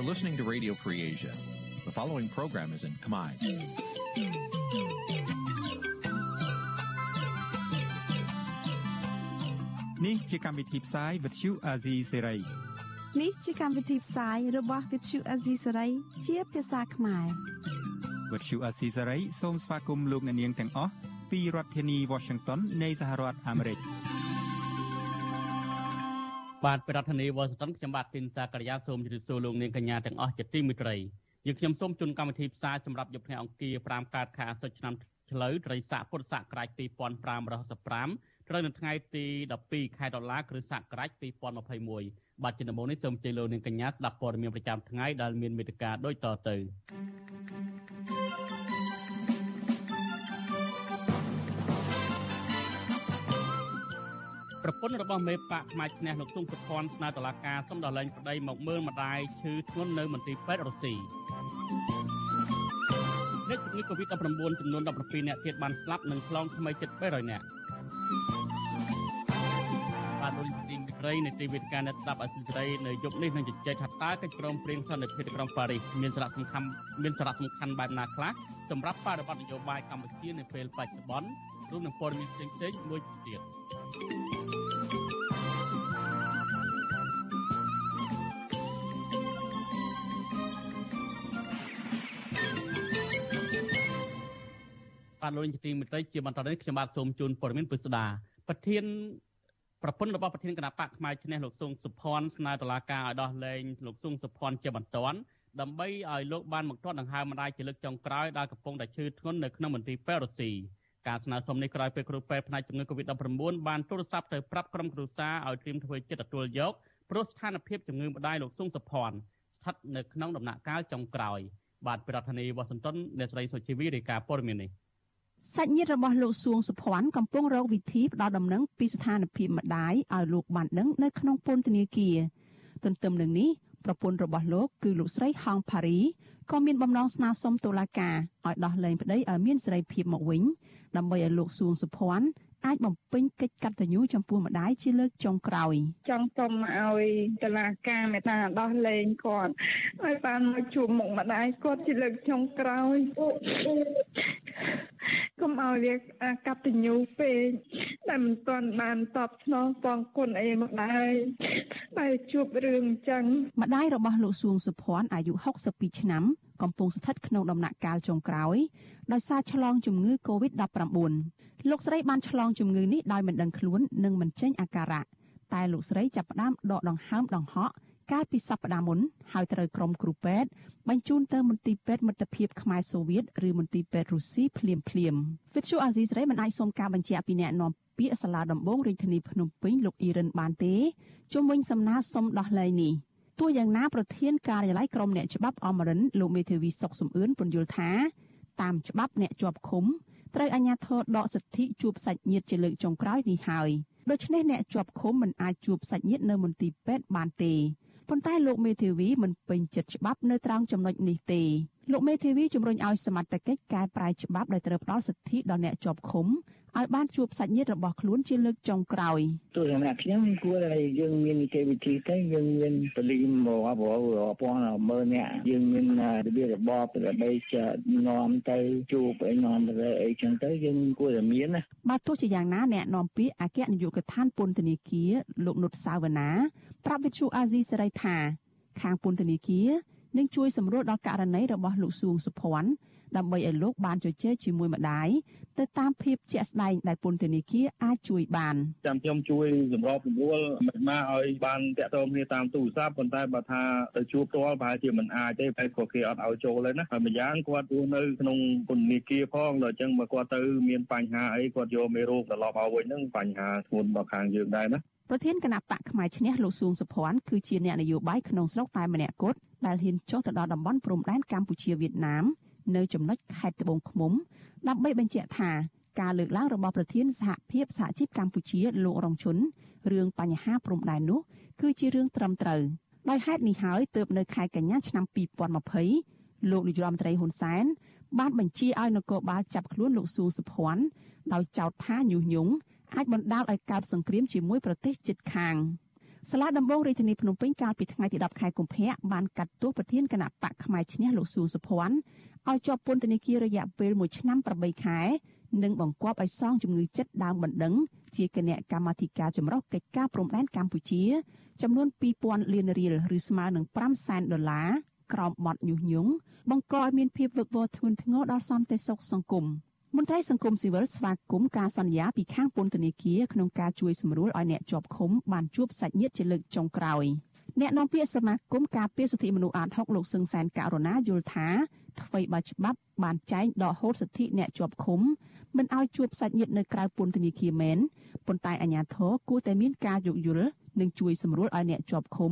You're listening to Radio Free Asia. The following program is in Khmer. Nǐ chi càm bi tiệp xáy vệt chiu a zì sê ray នេះជាកម្មវិធីផ្សាយរបស់ Vithu Azisari ជាភាសាខ្មែរ វត្តឈូអាស៊ីសេរីសូមស្វាគមន៍លោកអ្នកនាងទាំងអស់ពីរដ្ឋធានី Washington នៃសហរដ្ឋអាមេរិក បាទប្រធានាធិបតីវ៉ាស៊ីនតោនខ្ញុំបាទទីនសាករិយាសូមជម្រាបសួរលោកនាងកញ្ញាទាំងអស់ជាទីមេត្រីយើងខ្ញុំសូមជូនកម្មវិធីផ្សាយសម្រាប់យប់ថ្ងៃអង្គារ5កើតខែអាសត់ឆ្នាំឆ្លូវត្រីស័កពុទ្ធសករាជ2565ត្រូវនៅថ្ងៃទី12ខែដុល្លារគ្រិស្តសករាជ2021បាទជាដំបូងនេះសូមអញ្ជើញលោកនាងកញ្ញាស្ដាប់ព័ត៌មានប្រចាំថ្ងៃដែលមានមេត្តាដូចតទៅ ប្រពន្ធរបស់មេបាក់ផ្នែកឈ្នះលោកស៊ុងសុភ័ណ្ឌស្នើតុលាការសុំដល់លែងប្តីមកមើលម្ដាយឈឺធ្ងន់នៅមន្ទីរពេទ្យរុស្ស៊ីអ្នកជំងឺ Covid-19 ចំនួន17អ្នកទៀតបានស្លាប់និងឆ្លងថ្មីជិត300អ្នកបាទលោកទីវិត្រីនៃទីវេទិកាអ្នកស្ដាប់អសិរ័យនៅយប់នេះនឹងជជែកថាតើកិច្ចព្រមព្រៀងសន្តិភាពក្រុងប៉ារីសមានសារៈសំខាន់មានសារៈសំខាន់បែបណាខ្លះសម្រាប់បរិបទនយោបាយកម្ពុជានៅពេលបច្ចុប្បន្នរួមនឹងព័ត៌មានផ្សេងៗមួយទៀត បាទលោកទីមិត្តជាបន្តនេះខ្ញុំបាទសូមជូនព័ត៌មានពិស្ដាប្រធានប្រពន្ធរបស់ប្រធានគណៈបកផ្នែកឈ្នះលោកស៊ុងសុភ័ណ្ឌស្នើតុលាការឲ្យដោះលែងលោកស៊ុងសុភ័ណ្ឌជាបន្ទាន់ដើម្បីឲ្យលោកបានមកទាត់ដង្ហើមម្ដាយជាលើកចុងក្រោយដែលកំពុងតែឈឺធ្ងន់នៅក្នុងមន្ទីរពេទ្យរុស្ស៊ីការស្នើសុំនេះក្រោយពេលគ្រូពេទ្យផ្នែកជំងឺ Covid-19 បានទូរស័ព្ទទៅប្រាប់ក្រុមគ្រួសារឲ្យត្រៀមធ្វើចិត្តទទួលយកព្រោះស្ថានភាពជំងឺម្ដាយលោកស៊ុងសុភ័ណ្ឌស្ថិតនៅក្នុងដំណាក់កាលចុងក្រោយបាទប្រធានាធិបតីវ៉ាស៊ីនតោនអ្នកស្រីសុជីវីរាយការណ៍ព័ត៌មាននេះ សាច់ញាតិរបស់លោកសួងសុភ័ណ្ឌកំពុងរកវិធីផ្ដល់ដំណឹងពីស្ថានភាពម្ដាយឲ្យលោកបានដឹងនៅក្នុងពន្ធនាគារទន្ទឹមនឹងនេះប្រពន្ធរបស់លោកគឺលោកស្រីហងផារីក៏មានបំណងស្នើសុំតុលាការឲ្យដោះលែងប្តីឲ្យមានសេរីភាពមកវិញដើម្បីឲ្យលោកសួងសុភ័ណ្ឌ អាចបំពេញកិច្ចកតញ្ញូចំពោះម្ដាយជាលើកចុងក្រោយ ចង់សុំឲ្យតឡាការមេត្តាដោះលែងគាត់ឲ្យបានមកជួបមុខម្ដាយគាត់ជាលើកចុងក្រោយកុំឲ្យវាកតញ្ញូពេកតែមិនទាន់បានតបស្នងបងគុណអីមកដែរតែជួបរឿងអញ្ចឹងម្ដាយរបស់លោកសួងសុភ័ណ្ឌអាយុ62ឆ្នាំ កំពុងស្ថិតក្នុងដំណាក់កាលចុងក្រោយដោយសារឆ្លងជំងឺ Covid-19 លោកស្រីបានឆ្លងជំងឺនេះដោយមិនដឹងខ្លួននិងមិនចេញអាការៈតែលោកស្រីចាប់ផ្ដើមដកដង្ហើមដង្ហក់កាលពីសប្តាហ៍មុនហើយត្រូវក្រុមគ្រូពេទ្យបញ្ជូនទៅមន្ទីរពេទ្យមិត្តភាពខ្មែរសូវៀតឬមន្ទីរពេទ្យរុស្ស៊ីភ្លាមភ្លាមវិទ្យុអាស៊ីសេរីមិនអាចសុំការបញ្ជាក់ពីអ្នកនាំពាក្យសាលាដំបងរាជធានីភ្នំពេញលោកអ៊ីរ៉ានបានទេជុំវិញសំណើសុំដោះលែងនេះ ទោះយ៉ាងណាប្រធានការិយាល័យក្រមអ្នកច្បាប់អមរិនលោកមេធាវីសុកសំអឿនពន្យល់ថាតាមច្បាប់អ្នកជាប់ឃុំត្រូវអាជ្ញាធរដកសិទ្ធិជួបសាច់ញាតិជាលើកចុងក្រោយនេះហើយដូច្នេះអ្នកជាប់ឃុំមិនអាចជួបសាច់ញាតិនៅមន្ទីរពេទ្យបានទេប៉ុន្តែលោកមេធាវីមិនពេញចិត្តច្បាប់នៅត្រង់ចំណុចនេះទេលោកមេធាវីជំរុញឲ្យសមត្ថកិច្ចកែប្រែច្បាប់ដែលត្រូវផ្ដល់សិទ្ធិដល់អ្នកជាប់ឃុំ ឲ្យបានជួបសាច់ញាតិរបស់ខ្លួនជាលើកចុងក្រោយទោះយ៉ាងណាខ្ញុំគួរតែយើងមាននីតិវិធីទៅយើងមានបលីមកអបអរពាន់មើលអ្នកយើងមានរបៀបរបបដើម្បីจะនាំទៅជួបឲ្យនាំទៅអីចឹងទៅយើងគួរតែមានណាបាទទោះជាយ៉ាងណាអ្នកនាំពាក្យអគ្គនាយកដ្ឋានពន្ធនាគារលោកនុតសាវណ្ណាប្រាប់វិទ្យុអាស៊ីសេរីថាខាងពន្ធនាគារនឹងជួយសម្រួលដល់ករណីរបស់លោកសួងសុភ័ណ្ឌ ដើម្បីឲ្យលោកបានជជែកជាមួយម្ដាយទៅតាមភាពជាក់ស្ដែងដែលពន្ធនាគារអាចជួយបានចាំខ្ញុំជួយសម្របសម្រួលមិនមកឲ្យបានតាក់ទងគ្នាតាមទូរស័ព្ទប៉ុន្តែបើថាទៅជួបផ្ទាល់ប្រហែលជាមិនអាចទេតែក៏គេអត់ឲ្យចូលទេណាហើយម្យ៉ាងគាត់រស់នៅក្នុងពន្ធនាគារផងដល់អញ្ចឹងបើគាត់ទៅមានបញ្ហាអីគាត់យកមេរោគត្រឡប់មកវិញហ្នឹងបញ្ហាធ្ងន់ដល់ខាងយើងដែរណាប្រធានគណៈបកផ្នែកឈ្នះលោកសួងសុភ័ណ្ឌគឺជាអ្នកនយោបាយក្នុងស្រុកតែម្នាក់គត់ដែលហ៊ានចុះទៅដល់តំបន់ព្រំដែនកម្ពុជាវៀតណាម នៅចំណុចខេត្តត្បូងឃ្មុំដើម្បីបញ្ជាក់ថាការលើកឡើងរបស់ប្រធានសហភាពសហជីពកម្ពុជាលោករងឈុនរឿងបញ្ហាព្រំដែននោះគឺជារឿងត្រឹមត្រូវដោយហេតុនេះហើយទើបនៅខែកញ្ញាឆ្នាំ2020លោកនាយរដ្ឋមន្ត្រីហ៊ុនសែនបានបញ្ជាឲ្យនគរបាលចាប់ខ្លួនលោកស៊ូសុភ័ណ្ឌដោយចោទថាញុះញង់អាចបណ្ដាលឲ្យកើតសង្គ្រាមជាមួយប្រទេសជិតខាង សាលាដំបងរាជធានីភ្នំពេញកាលពីថ្ងៃទី10ខែកុម្ភៈបានកាត់ទោសប្រធានគណៈបកផ្នែកឈ្នះលោកសួងសុភ័ណ្ឌឲ្យជាប់ពន្ធនាគាររយៈពេល1ឆ្នាំ8ខែនិងបង្គាប់ឲ្យសងជំងឺចិត្តដើមបណ្ដឹងជាគណៈកម្មាធិការចម្រុះកិច្ចការព្រំដែនកម្ពុជាចំនួន2000លានរៀលឬស្មើនឹង5សែនដុល្លារក្រោមបទញុះញង់បង្កឲ្យមានភាពវឹកវរធ្ងន់ធ្ងរដល់សន្តិសុខសង្គម មន្ត្រីសង្គមស៊ីវិលស្វាគមន៍ការសន្យាពីខាងពន្ធនាគារក្នុងការជួយសម្រួលឲ្យអ្នកជាប់ឃុំបានជួបសាច់ញាតិជាលើកចុងក្រោយអ្នកនាំពាក្យសមាគមការពារសិទ្ធិមនុស្សអាត6លោកសឹងសែនករណាយល់ថាអ្វីបើច្បាប់បានចែងដកហូតសិទ្ធិអ្នកជាប់ឃុំមិនឲ្យជួបសាច់ញាតិនៅក្រៅពន្ធនាគារមែនប៉ុន្តែអាជ្ញាធរគួរតែមានការយោគយល់និងជួយសម្រួលឲ្យអ្នកជាប់ឃុំ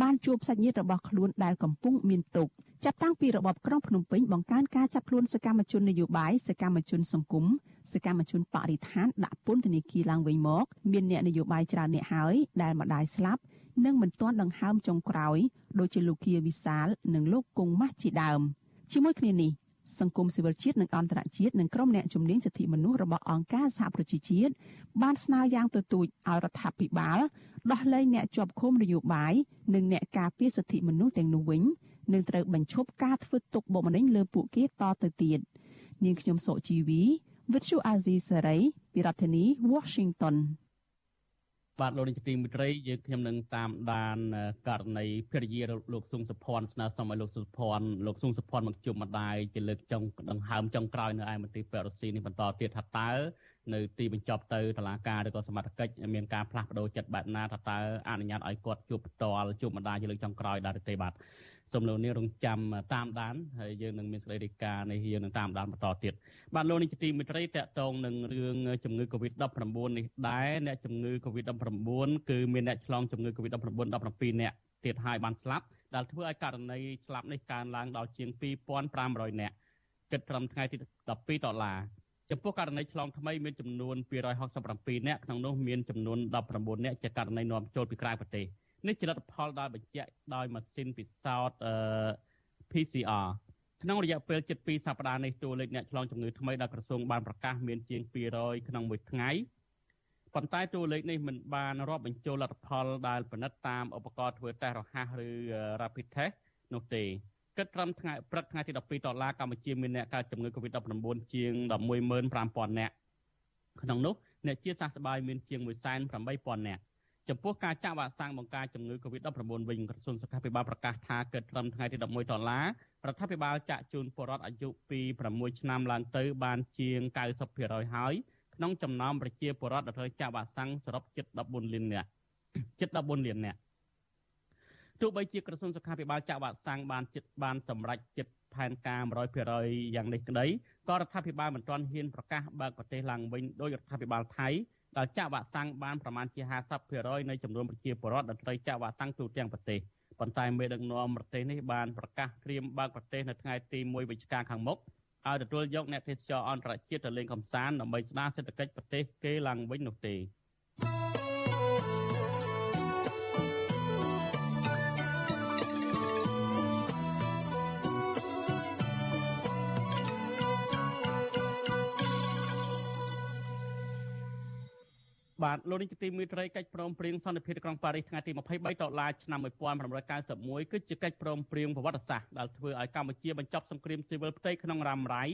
បានជួបសាច់ញាតិរបស់ខ្លួនដែលកំពុងមានទុក្ខ ចាប់តាំងពីរបបក្រុងភ្នំពេញបង្កើនការចាប់ខ្លួនសកម្មជននយោបាយសកម្មជនសង្គមសកម្មជនបរិស្ថានដាក់ពន្ធនាគារឡើងវិញមកមានអ្នកនយោបាយច្រើនអ្នកហើយដែលម្ដាយស្លាប់និងមិនទាន់ដង្ហើមចុងក្រោយដូចជាលោកគៀវិសាល និងលោកគង់ម៉ាស់ជាដើមជាមួយគ្នានេះសង្គមស៊ីវិលជាតិនិងអន្តរជាតិនិងក្រុមអ្នកជំនាញសិទ្ធិមនុស្សរបស់អង្គការសហប្រជាជាតិបានស្នើយ៉ាងទទូចឲ្យរដ្ឋាភិបាលដោះលែងអ្នកជាប់ឃុំនយោបាយនិងអ្នកការពារសិទ្ធិមនុស្សទាំងនោះវិញ នឹងត្រូវបញ្ឈប់ការធ្វើទុកបុកម្នេញលើពួកគេតទៅទៀតនាងខ្ញុំសុជីវីវិទ្យុអាស៊ីសេរីពីរដ្ឋធានី Washington បាទលោកនាយកទីមេត្រីយើងខ្ញុំនឹងតាមដានករណីភរិយាលោកស៊ុងសុភ័ណ្ឌស្នើសុំឲ្យលោកសុភ័ណ្ឌលោកស៊ុងសុភ័ណ្ឌមកជួបម្ដាយជាលើកចុងដង្ហើមចុងក្រោយនៅឯមន្ទីរពេទ្យរុស្ស៊ីនេះបន្តទៀតថាតើនៅទីបញ្ចប់ទៅតុលាការឬក៏សមត្ថកិច្ចមានការផ្លាស់ប្ដូរចិត្តបែបណាថាតើអនុញ្ញាតឲ្យគាត់ជួបផ្ទាល់ជួបម្ដាយជាលើកចុងក្រោយដែរទេបាទ សូមលោកនាងរងចាំតាមដានហើយយើងនឹងមានសេចក្តីរាយការណ៍នេះយើងនឹងតាមដានបន្តទៀតបាទលោកនេះជាទីមេត្រីតកតងនឹងរឿងជំងឺ Covid-19 នេះដែរអ្នកជំងឺ Covid-19 គឺមានអ្នកឆ្លងជំងឺ Covid-19 17អ្នកទៀតហើយបានស្លាប់ដែលធ្វើឲ្យករណីស្លាប់នេះកើនឡើងដល់ជាង2500អ្នកគិតត្រឹមថ្ងៃទី12ដុល្លារចំពោះករណីឆ្លងថ្មីមានចំនួន267អ្នកក្នុងនោះមានចំនួន19អ្នកជាករណីនាំចូលពីក្រៅប្រទេស នេះជាលទ្ធផលដែលបញ្ជាក់ដោយម៉ាស៊ីនពិសោធន៍ PCR ក្នុងរយៈពេល7សប្តាហ៍នេះតួលេខអ្នកឆ្លងជំងឺថ្មីដែលក្រសួងបានប្រកាសមានជាង200ក្នុងមួយថ្ងៃប៉ុន្តែតួលេខនេះមិនបានរាប់បញ្ចូលលទ្ធផលដែលពិនិត្យតាមឧបករណ៍ធ្វើតេស្តរហ័សឬ Rapid Test នោះទេគិតត្រឹមថ្ងៃព្រឹកថ្ងៃទី12ដុល្លារកម្ពុជាមានអ្នកកើតជំងឺ Covid-19 ជាង115,000នាក់ក្នុងនោះអ្នកជាសះស្បើយមានជាង180,000នាក់ ចំពោះការចាក់វ៉ាក់សាំងបង្ការជំងឺ Covid-19 វិញក្រសួងសុខាភិបាលប្រកាសថាគិតត្រឹមថ្ងៃទី11ដុល្លាររដ្ឋាភិបាលចាក់ជូនពលរដ្ឋអាយុពី6ឆ្នាំឡើងទៅបានជាង90%ហើយក្នុងចំណោមប្រជាពលរដ្ឋដែលត្រូវចាក់វ៉ាក់សាំងសរុបជិត14លាននាក់ជិត14លាននាក់ទោះបីជាក្រសួងសុខាភិបាលចាក់វ៉ាក់សាំងបានជិតបានសម្រេចចិត្តផែនការ100%យ៉ាងនេះក្តីក៏រដ្ឋាភិបាលមិនទាន់ហ៊ានប្រកាសបើកប្រទេសឡើងវិញដោយរដ្ឋាភិបាលថៃ ដែលចាក់វ៉ាក់សាំងបានប្រមាណជា50%នៃចំនួនប្រជាពលរដ្ឋដែលត្រូវចាក់វ៉ាក់សាំងទូទាំងប្រទេសប៉ុន្តែមេដឹកនាំប្រទេសនេះបានប្រកាសត្រៀមបើកប្រទេសនៅថ្ងៃទី1វិច្ឆិកាខាងមុខឲ្យទទួលយកអ្នកទេសចរអន្តរជាតិទៅលេងកម្សាន្តដើម្បីស្ដារសេដ្ឋកិច្ចប្រទេសគេឡើងវិញនោះទេ បាទលោកនាយកទីមេត្រីកិច្ចព្រមព្រៀងសន្តិភាពក្រុងប៉ារីសថ្ងៃទី23ដុល្លារឆ្នាំ1991គឺជាកិច្ចព្រមព្រៀងប្រវត្តិសាស្ត្រដែលធ្វើឲ្យកម្ពុជាបញ្ចប់សង្គ្រាមស៊ីវិលផ្ទៃក្នុងរ៉ាំរ៉ៃ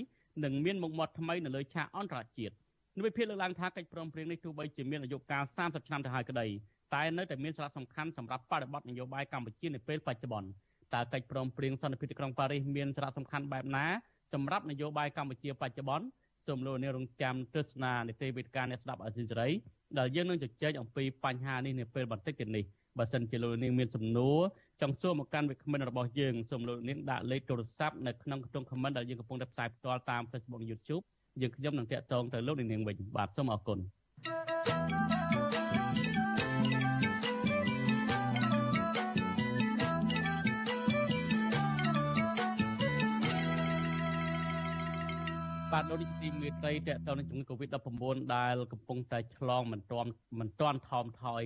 និងមានមុខមាត់ថ្មីនៅលើឆាកអន្តរជាតិនិវិភាគលើកឡើងថាកិច្ចព្រមព្រៀងនេះទោះបីជាមានអាយុកាល30ឆ្នាំទៅហើយក្តីតែនៅតែមានសារៈសំខាន់សម្រាប់បរិបទនយោបាយកម្ពុជានៅពេលបច្ចុប្បន្នតើកិច្ចព្រមព្រៀងសន្តិភាពក្រុងប៉ារីសមានសារៈសំខាន់បែបណាសម្រាប់នយោបាយកម្ពុជាបច្ចុប្បន្ន សូមលោកនាងរងចាំទស្សនានីតិវិទ្យាអ្នកស្ដាប់អសិរ័យដែលយើងនឹងជជែកអំពីបញ្ហានេះនាពេលបន្តិចទៀតនេះបើសិនជាលោកនាងមានសំណួរចង់សួរមកកាន់វិក្កាមរបស់យើងសូមលោកនាងដាក់លេខទូរស័ព្ទនៅក្នុងខ្ទង់ comment ដែលយើងកំពុងតែផ្សាយផ្ទាល់តាម Facebook YouTube យើងខ្ញុំនឹងតាក់ទងទៅលោកនាងវិញបាទសូមអរគុណ thank you បាទលោកនាយកទីមេត្រីតើតើនឹងជំងឺ Covid-19 ដែលកំពុងតែឆ្លងមិនទាន់មិនទាន់ថមថយ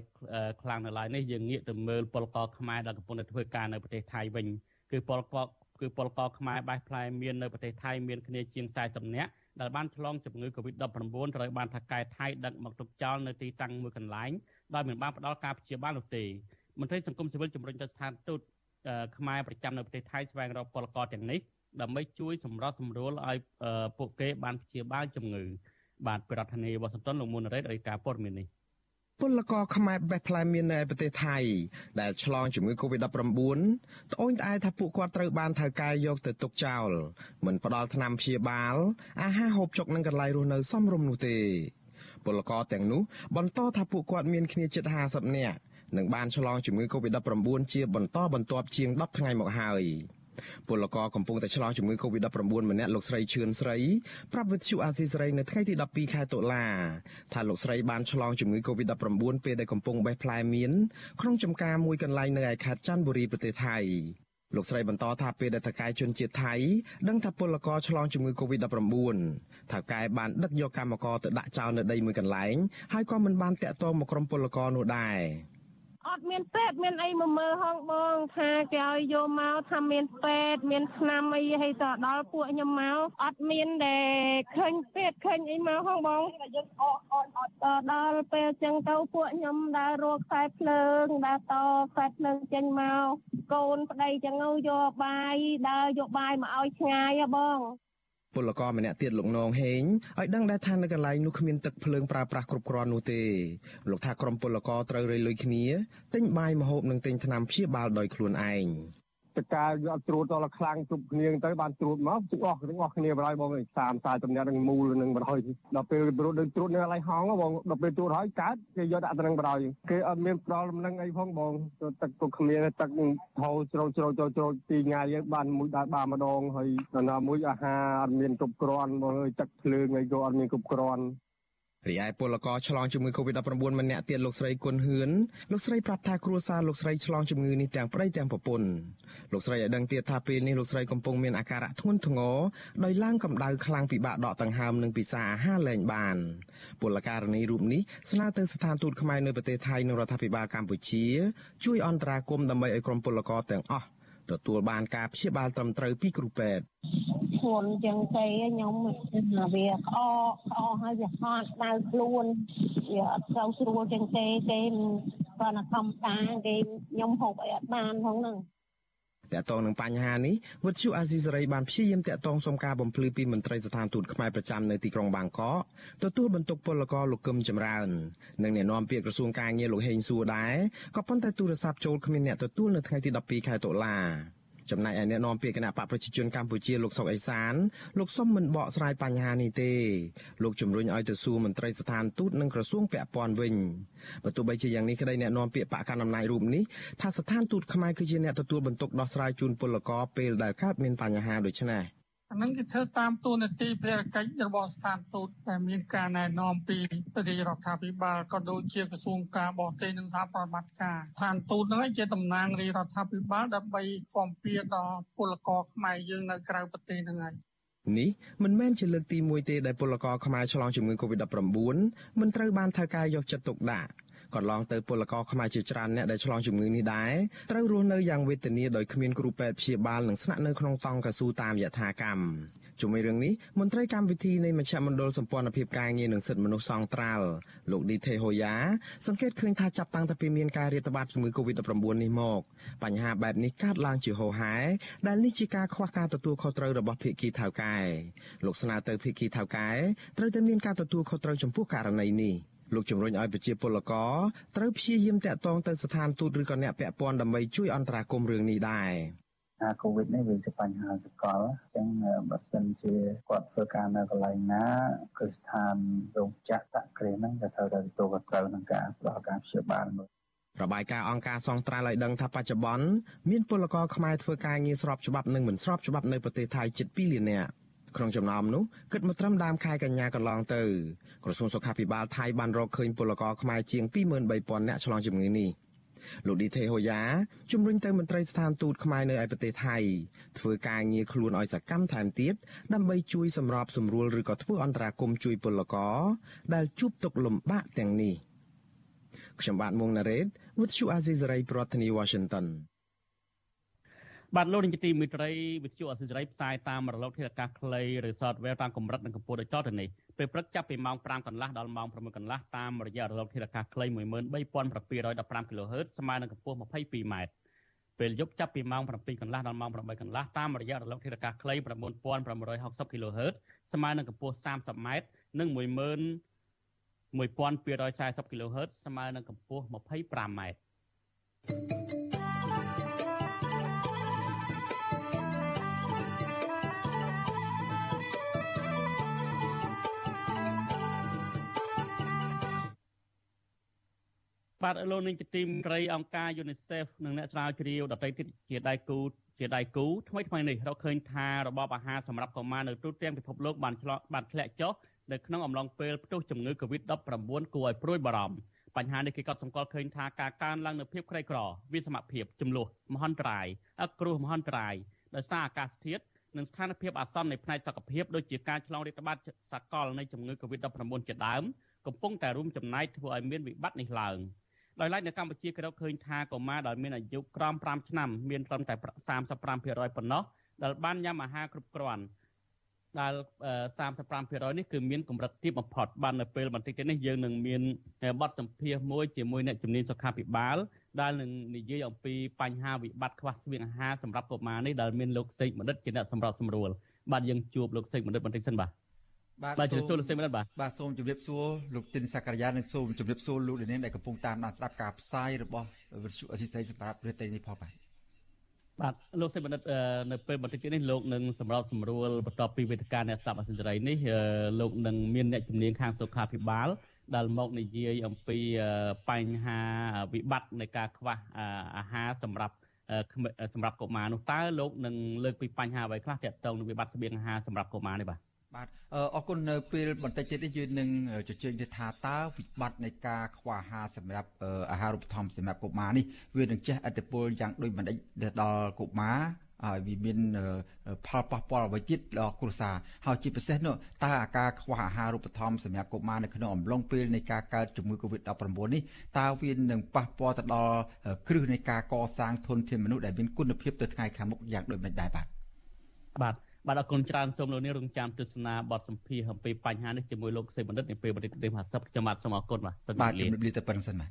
ខ្លាំងនៅឡើយនេះយើងងាកទៅមើលពលករខ្មែរដែលកំពុងតែធ្វើការនៅប្រទេសថៃវិញគឺពលករគឺពលករខ្មែរបេះផ្លែមាននៅប្រទេសថៃមានគ្នាជាង40នាក់ដែលបានឆ្លងជំងឺ Covid-19 ត្រូវបានថៅកែថៃដឹកមកទុកចោលនៅទីតាំងមួយកន្លែងដោយមិនបានផ្ដល់ការព្យាបាលនោះទេមន្ត្រីសង្គមស៊ីវិលជំរុញទៅស្ថានទូតខ្មែរប្រចាំនៅប្រទេសថៃស្វែងរកពលករទាំងនេះ ដើម្បីជួយសម្របសម្រួលឲ្យពួកគេបានព្យាបាលជំងឺបាទប្រធានាធិបតីវ៉ាស៊ីនតោនលោកមុនរ៉េតរាយការណ៍ព័ត៌មាននេះពលករខ្មែរបេះផ្លែមៀននៅប្រទេសថៃដែលឆ្លងជំងឺ Covid-19 ត្អូញត្អែថាពួកគាត់ត្រូវបានថៅកែយកទៅទុកចោលមិនផ្ដល់ថ្នាំព្យាបាលអាហារហូបចុកនិងកន្លែងរស់នៅសមរម្យនោះទេពលករទាំងនោះបន្តថាពួកគាត់មានគ្នាជិត50នាក់និងបានឆ្លងជំងឺ Covid-19 ជាបន្តបន្ទាប់ជាង10ថ្ងៃមកហើយ ពលករកំពុងតែឆ្លងជំងឺ Covid-19 ម្នាក់លោកស្រីឈឿនស្រីប្រាប់វិទ្យុអាស៊ីសេរីនៅថ្ងៃទី12ខែតុលាថាលោកស្រីបានឆ្លងជំងឺ Covid-19 ពេលដែលកំពុងបេះផ្លែមៀនក្នុងចំការមួយកន្លែងនៅឯខេត្តច័ន្ទបុរីប្រទេសថៃលោកស្រីបន្តថាពេលដែលថៅកែជនជាតិថៃដឹងថាពលករឆ្លងជំងឺ Covid-19 ថៅកែបានដឹកយកកម្មករទៅដាក់ចោលនៅដីមួយកន្លែងហើយក៏មិនបានតាក់ទងមកក្រុមពលករនោះដែរ អត់មានពេទ្យមានអីមកមើលហងបងថាគេឲ្យយកមកថាមានពេទ្យមានថ្នាំអីឲ្យទៅដល់ពួកខ្ញុំមកអត់មានដែលឃើញពេទ្យឃើញអីមកហងបងយើងអត់អត់អត់ដល់ពេលចឹងទៅពួកខ្ញុំដើររកខ្សែភ្លើងដើរតខ្សែភ្លើងចេញមកកូនប្តីចឹងយកបាយដើរយកបាយមកឲ្យឆ្ងាយហ៎បង ពលករម្នាក់ទៀតលោកនងហេងឲ្យដឹងដែរថានៅកន្លែងនោះគ្មានទឹកភ្លើងប្រើប្រាស់គ្រប់គ្រាន់នោះទេលោកថាក្រុមពលករត្រូវរៃលុយគ្នាទិញបាយម្ហូបនិងទិញថ្នាំព្យាបាលដោយខ្លួនឯង តកាយកត្រួតដល់ខ្លាំងជប់គ្នាទៅបានត្រួតមកទុកអស់ទាំងអស់គ្នាបរហើយបង30 40តំណាក់នឹងមូលនឹងបរហើយដល់ពេលត្រួតនឹងត្រួតនៅកន្លែងហងបងដល់ពេលត្រួតហើយកើតគេយកដាក់ទៅនឹងបរហើយគេអត់មានផ្ដល់លំនឹងអីផងបងទឹកទុកគ្នាទឹកហូរជ្រោជ្រោចូលជ្រោពីថ្ងៃយើងបានមួយដើរបានម្ដងហើយដល់ណាមួយអាហារអត់មានគ្រប់គ្រាន់បងអើយទឹកភ្លើងអីក៏អត់មានគ្រប់គ្រាន់ រីឯពលករឆ្លងជំងឺ Covid-19 ម្នាក់ទៀតលោកស្រីគុណហឿនលោកស្រីប្រាប់ថាគ្រួសារលោកស្រីឆ្លងជំងឺនេះទាំងប្តីទាំងប្រពន្ធលោកស្រីឲ្យដឹងទៀតថាពេលនេះលោកស្រីកំពុងមានអាការៈធ្ងន់ធ្ងរដោយឡើងកម្ដៅខ្លាំងពិបាកដកដង្ហើមនិងពិសាអាហារលែងបានពលករនីរូបនេះស្នើទៅស្ថានទូតខ្មែរនៅប្រទេសថៃនិងរដ្ឋាភិបាលកម្ពុជា ជួយអន្តរាគមន៍ដើម្បីឲ្យក្រុមពលករទាំងអស់ ទទួលបានការព្យាបាលត្រឹមត្រូវពីគ្រូពេទ្យធ្ងន់ជាងគេខ្ញុំវាក្អកក្អកហើយវាហត់ដៅខ្លួនវាអត់សូវស្រួលជាងគេគេគាត់ធម្មតាគេខ្ញុំហូបអីអត់បានផងហ្នឹង តកតងនឹងបញ្ហានេះវិទ្យុអាស៊ីសេរីបានព្យាយាមតកតងសុំការបំភ្លឺពីមន្ត្រីស្ថានទូតខ្មែរប្រចាំនៅទីក្រុងបាងកកទទួលបន្ទុកពលករលោកកឹមចម្រើននិងអ្នកនាំពាក្យក្រសួងការងារលោកហេងសួរដែរក៏ប៉ុន្តែទូរស័ព្ទចូលគ្មានអ្នកទទួលនៅថ្ងៃទី12ខែតុលា ចំណែកឯអ្នកនាំពាក្យគណៈបកប្រជាជនកម្ពុជាលោកសុកអេសានលោកសុំមិនបកស្រាយបញ្ហានេះទេលោកជំរុញឲ្យទៅសួរមន្ត្រីស្ថានទូតនិងក្រសួងពាក់ព័ន្ធវិញបើទោះបីជាយ៉ាងនេះក្តីអ្នកនាំពាក្យបកកណ្ដាលអំណាចរូបនេះថាស្ថានទូតខ្មែរគឺជាអ្នកទទួលបន្ទុកដោះស្រាយជូនពលករពេលដែលកើតមានបញ្ហាដូចនេះ អានឹងគេធ្វើតាមទូនាទីភារកិច្ចរបស់ស្ថានទូតដែលមានការណែនាំពីរាជរដ្ឋាភិបាលក៏ដូចជាក្រសួងការបរទេសនិងសហប្រតិបត្តិការស្ថានទូតនឹងជាតំណាងរាជរដ្ឋាភិបាលដើម្បីគាំពៀដល់ពលករខ្មែរយើងនៅក្រៅប្រទេសនឹងហើយនេះមិនមែនជាលើកទី1ទេដែលពលករខ្មែរឆ្លងជំងឺ Covid-19 មិនត្រូវបានថៅកែយកចិត្តទុកដាក់ កន្លងទៅពលករខ្មែរជាច្រើនអ្នកដែលឆ្លងជំងឺនេះដែរត្រូវរស់នៅយ៉ាងវេទនាដោយគ្មានគ្រូពេទ្យព្យាបាលនិងស្នាក់នៅក្នុងតង់កស៊ូតាមយថាកម្មជាមួយរឿងនេះមន្ត្រីកម្មវិធីនៃមជ្ឈមណ្ឌលសម្ព័ន្ធភាពការងារនិងសិទ្ធិមនុស្សសង្ត្រាល់លោកឌីថេហូយ៉ាសង្កេតឃើញថាចាប់តាំងពីមានការរាតត្បាតជំងឺ Covid-19 នេះមកបញ្ហាបែបនេះកើតឡើងជាហូរហែដែលនេះជាការខ្វះការទទួលខុសត្រូវរបស់ភាគីថៅកែលោកស្នើទៅភាគីថៅកែត្រូវតែមានការទទួលខុសត្រូវចំពោះករណីនេះ។ លោកជំរុញឲ្យប្រជាពលករត្រូវព្យាយាមតាក់ទងទៅស្ថានទូតឬក៏អ្នកពាក់ព័ន្ធដើម្បីជួយអន្តរាគមន៍រឿងនេះដែរអាកូវីដនេះវាជាបញ្ហាសកលអញ្ចឹងបើសិនជាគាត់ធ្វើការនៅកន្លែងណាគឺស្ថានរោងចក្រតាក់គ្រាហ្នឹងក៏ត្រូវតែទទួលខុសត្រូវនឹងការផ្ដល់ការព្យាបាលមើលរបាយការណ៍អង្គការសង្ត្រាល់ឲ្យដឹងថាបច្ចុប្បន្នមានពលករខ្មែរធ្វើការងារស្របច្បាប់និងមិនស្របច្បាប់នៅប្រទេសថៃជិត2លាននាក់ ក្នុងចំណោមនោះគិតមកត្រឹមដើមខែកញ្ញាកន្លងទៅក្រសួងសុខាភិបាលថៃបានរកឃើញពលករខ្មែរជាង23000នាក់ឆ្លងជំងឺនេះលោកឌីថេហូយ៉ាជំរុញទៅមន្ត្រីស្ថានទូតខ្មែរនៅឯប្រទេសថៃធ្វើការងារខ្លួនឲ្យសកម្មថែមទៀតដើម្បីជួយសម្របសម្រួលឬក៏ធ្វើអន្តរាគមន៍ជួយពលករដែលជួបទុក្ខលំបាកទាំងនេះខ្ញុំបាទមុងណារ៉េត With you Azizi Saray ប្រធានាទី Washington បាទលោកនាយកទីមេត្រីវិទ្យុអសិរ័យផ្សាយតាមរលកធាតុអាកាសខ្លីឬ Software តាមកម្រិតនិងកម្ពស់ដូចតទៅនេះពេលព្រឹកចាប់ពីម៉ោង5កន្លះដល់ម៉ោង6កន្លះតាមរយៈរលកធាតុអាកាសខ្លី13715 kHz ស្មើនឹងកម្ពស់ 22m ពេលយប់ចាប់ពីម៉ោង7កន្លះដល់ម៉ោង8កន្លះតាមរយៈរលកធាតុអាកាសខ្លី9560 kHz ស្មើនឹងកម្ពស់ 30m និង11240 kHz ស្មើនឹងកម្ពស់ 25m បាទលោកនាងជាទីមត្រីអង្គការ UNICEF និងអ្នកស្រាវជ្រាវដទៃទៀតជាដៃគូជាដៃគូថ្មីថ្មីនេះរកឃើញថារបបអាហារសម្រាប់កុមារនៅទូទាំងពិភពលោកបានឆ្លងបានធ្លាក់ចុះនៅក្នុងអំឡុងពេលផ្ទុះជំងឺ Covid-19 គួរឲ្យព្រួយបារម្ភបញ្ហានេះគេក៏សម្គាល់ឃើញថាការកើនឡើងនៅភាពក្រីក្រវាសមភាពចំនួនមហន្តរាយគ្រោះមហន្តរាយដោយសារអាកាសធាតុនិងស្ថានភាពអាសន្ននៃផ្នែកសុខភាពដូចជាការឆ្លងរាតត្បាតសកលនៃជំងឺ Covid-19 ជាដើមកំពុងតែរួមចំណែកធ្វើឲ្យមានវិបត្តិនេះឡើង។ ដោយឡែកនៅកម្ពុជាគេរកឃើញថាកុមារដែលមានអាយុក្រោម5ឆ្នាំមានត្រឹមតែ35%ប៉ុណ្ណោះដែលបានញ៉ាំអាហារគ្រប់គ្រាន់ដែល35%នេះគឺមានកម្រិតទាបបំផុតបាននៅពេលបន្តិចទៀតនេះយើងនឹងមានបទសម្ភាសន៍មួយជាមួយអ្នកជំនាញសុខាភិបាលដែលនឹងនិយាយអំពីបញ្ហាវិបត្តិខ្វះស្បៀងអាហារសម្រាប់កុមារនេះដែលមានលោកសេកបណ្ឌិតជាអ្នកសម្របសម្រួលបាទយើងជួបលោកសេកបណ្ឌិតបន្តិចសិនបាទ បាទបាទជំរាបសួរលោកសេមរិតបាទបាទសូមជម្រាបសួរលោកទីនសក្ករានិងសូមជម្រាបសួរលោកលានដែលកំពុងតាមដានស្ដាប់ការផ្សាយរបស់វិទ្យុអសីស្រីសម្រាប់ប្រទេសនេះផងបាទបាទលោកសេមរិតនៅពេលបន្តិចទៀតនេះលោកនឹងសម្របសម្រួលបន្ទាប់ពីវេទិកាអ្នកស្ដាប់អសីស្រីនេះលោកនឹងមានអ្នកជំនាញខាងសុខាភិបាលដែលមកនិយាយអំពីបញ្ហាវិបត្តិនៃការខ្វះអាហារសម្រាប់សម្រាប់កុមារនោះតើលោកនឹងលើកពីបញ្ហាអ្វីខ្លះទាក់ទងនឹងវិបត្តិស្បៀងអាហារសម្រាប់កុមារនេះបាទ បាទអរគុណនៅពេលបន្តិចទៀតនេះយើងនឹងជជែកទៅថាតើវិបត្តិនៃការខ្វះអាហារសម្រាប់អាហារូបត្ថម្ភសម្រាប់កុមារនេះវានឹងជះឥទ្ធិពលយ៉ាងដូចមិនដេចដល់កុមារហើយវាមានផលប៉ះពាល់អ្វីទៀតដល់គ្រួសារហើយជាពិសេសនោះតើអាការខ្វះអាហារូបត្ថម្ភសម្រាប់កុមារនៅក្នុងអំឡុងពេលនៃការកើតជំងឺ Covid-19 នេះតើវានឹងប៉ះពាល់ទៅដល់គ្រឹះនៃការកសាងធនធានមនុស្សដែលមានគុណភាពទៅថ្ងៃខាងមុខយ៉ាងដូចមិនដែរបាទបាទ បាទអរគុណច្រើនសូមលោកនាងរងចាំទស្សនាបទសម្ភាសអំពីបញ្ហានេះជាមួយលោកសេបណ្ឌិតនាពេលបន្តិចទេ50ខ្ញុំបាទសូមអរគុណបាទបាទជំរាបលាទៅប៉ុណ្្នឹងសិនបាទ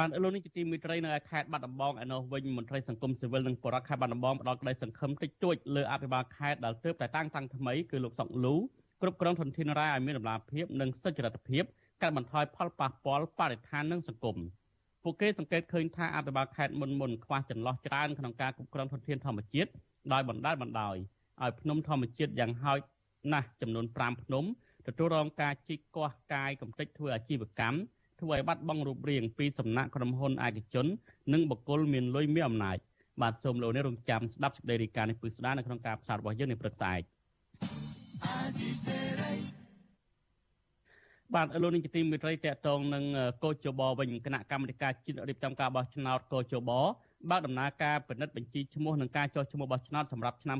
បាទលោកនេះជាទីមេត្រីនៅខេត្តបាត់ដំបងឯនោះវិញមន្ត្រីសង្គមស៊ីវិលនិងបរិវត្តខេត្តបាត់ដំបងផ្ដល់ក្តីសង្ឃឹមតិចតួចលើអភិបាលខេត្តដែលទើបតែតាំងតាំងថ្មីគឺលោកសុកលូគ្រប់គ្រងធនធានរ៉ែឲ្យមានតម្លាភាពនិងសុចរិតភាពកាត់បន្ថយផលប៉ះពាល់បរិស្ថាននិងសង្គមពួកគេសង្កេតឃើញថាអភិបាលខេត្តមុនមុនខ្វះចន្លោះច្រើនក្នុងការគ្រប់គ្រងធនធានធម្មជាតិដោយបណ្ដាលបណ្ដោយឲ្យភ្នំធម្មជាតិយ៉ាងហោចណាស់ចំនួន5ភ្នំទទួលរងការជីកគាស់កាយកំទេចធ្វើអាជីវកម្ម ធ្វើឲ្យបាត់បង់រូបរាងពីសំណាក់ក្រុមហ៊ុនឯកជននិងបុគ្គលមានលុយមានអំណាចបាទសូមលោកនេះរងចាំស្ដាប់សេចក្តីរាយការណ៍នេះពឹស្ដានៅក្នុងការផ្សាយរបស់យើងនៅព្រឹកស្អែកបាទលោកនេះជាទីមេត្រីតកតងនឹងកោជបវិញគណៈកម្មាធិការជាតិរៀបចំការបោះឆ្នោតកោជបបើកដំណើរការពិនិត្យបញ្ជីឈ្មោះនិងការចុះឈ្មោះបោះឆ្នោតសម្រាប់ឆ្នាំ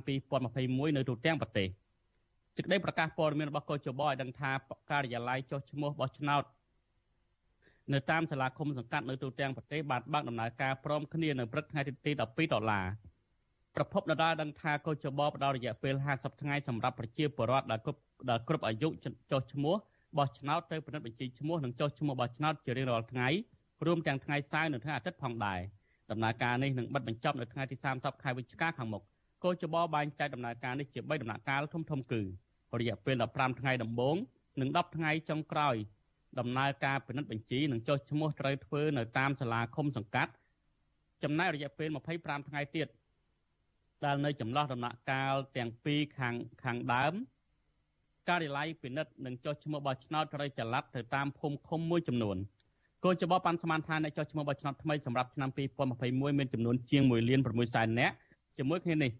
2021នៅទូទាំងប្រទេសសេចក្តីប្រកាសព័ត៌មានរបស់កោជបឲ្យដឹងថាការិយាល័យចុះឈ្មោះបោះឆ្នោត នៅតាមសាលាឃុំសង្កាត់នៅទូទាំងប្រទេសបានបើកដំណើរការព្រមគ្នានៅព្រឹកថ្ងៃទី12ដុល្លារប្រពន្ធដដាលដឹងថាកោចបផ្ដល់រយៈពេល50ថ្ងៃសម្រាប់ប្រជាពលរដ្ឋដែលគ្រប់ដែលគ្រប់អាយុចុះឈ្មោះបោះឆ្នោតទៅពិនិត្យបញ្ជីឈ្មោះនិងចុះឈ្មោះបោះឆ្នោតជារៀងរាល់ថ្ងៃរួមទាំងថ្ងៃសៅរ៍និងថ្ងៃអាទិត្យផងដែរដំណើរការនេះនឹងបិទបញ្ចប់នៅថ្ងៃទី30ខែវិច្ឆិកាខាងមុខកោចបបែងចែកដំណើរការនេះជា3ដំណាក់កាលធំធំគឺរយៈពេល15ថ្ងៃដំបូងនិង10ថ្ងៃចុងក្រោយ ដំណើរការពិនិត្យបញ្ជីនិងចុះឈ្មោះត្រូវធ្វើនៅតាមសាលាឃុំសង្កាត់ចំណែករយៈពេល25ថ្ងៃទៀតដែលនៅចន្លោះដំណាក់កាលទាំងពីរខាងខាងដើមការិយាល័យពិនិត្យនិងចុះឈ្មោះបោះឆ្នោតត្រូវចល័តទៅតាមភូមិឃុំមួយចំនួនកោចបបានស្មានថាអ្នកចុះឈ្មោះបោះឆ្នោតថ្មីសម្រាប់ឆ្នាំ2021មានចំនួនជាង1លាន6សែននាក់ជាមួយគ្នានេះ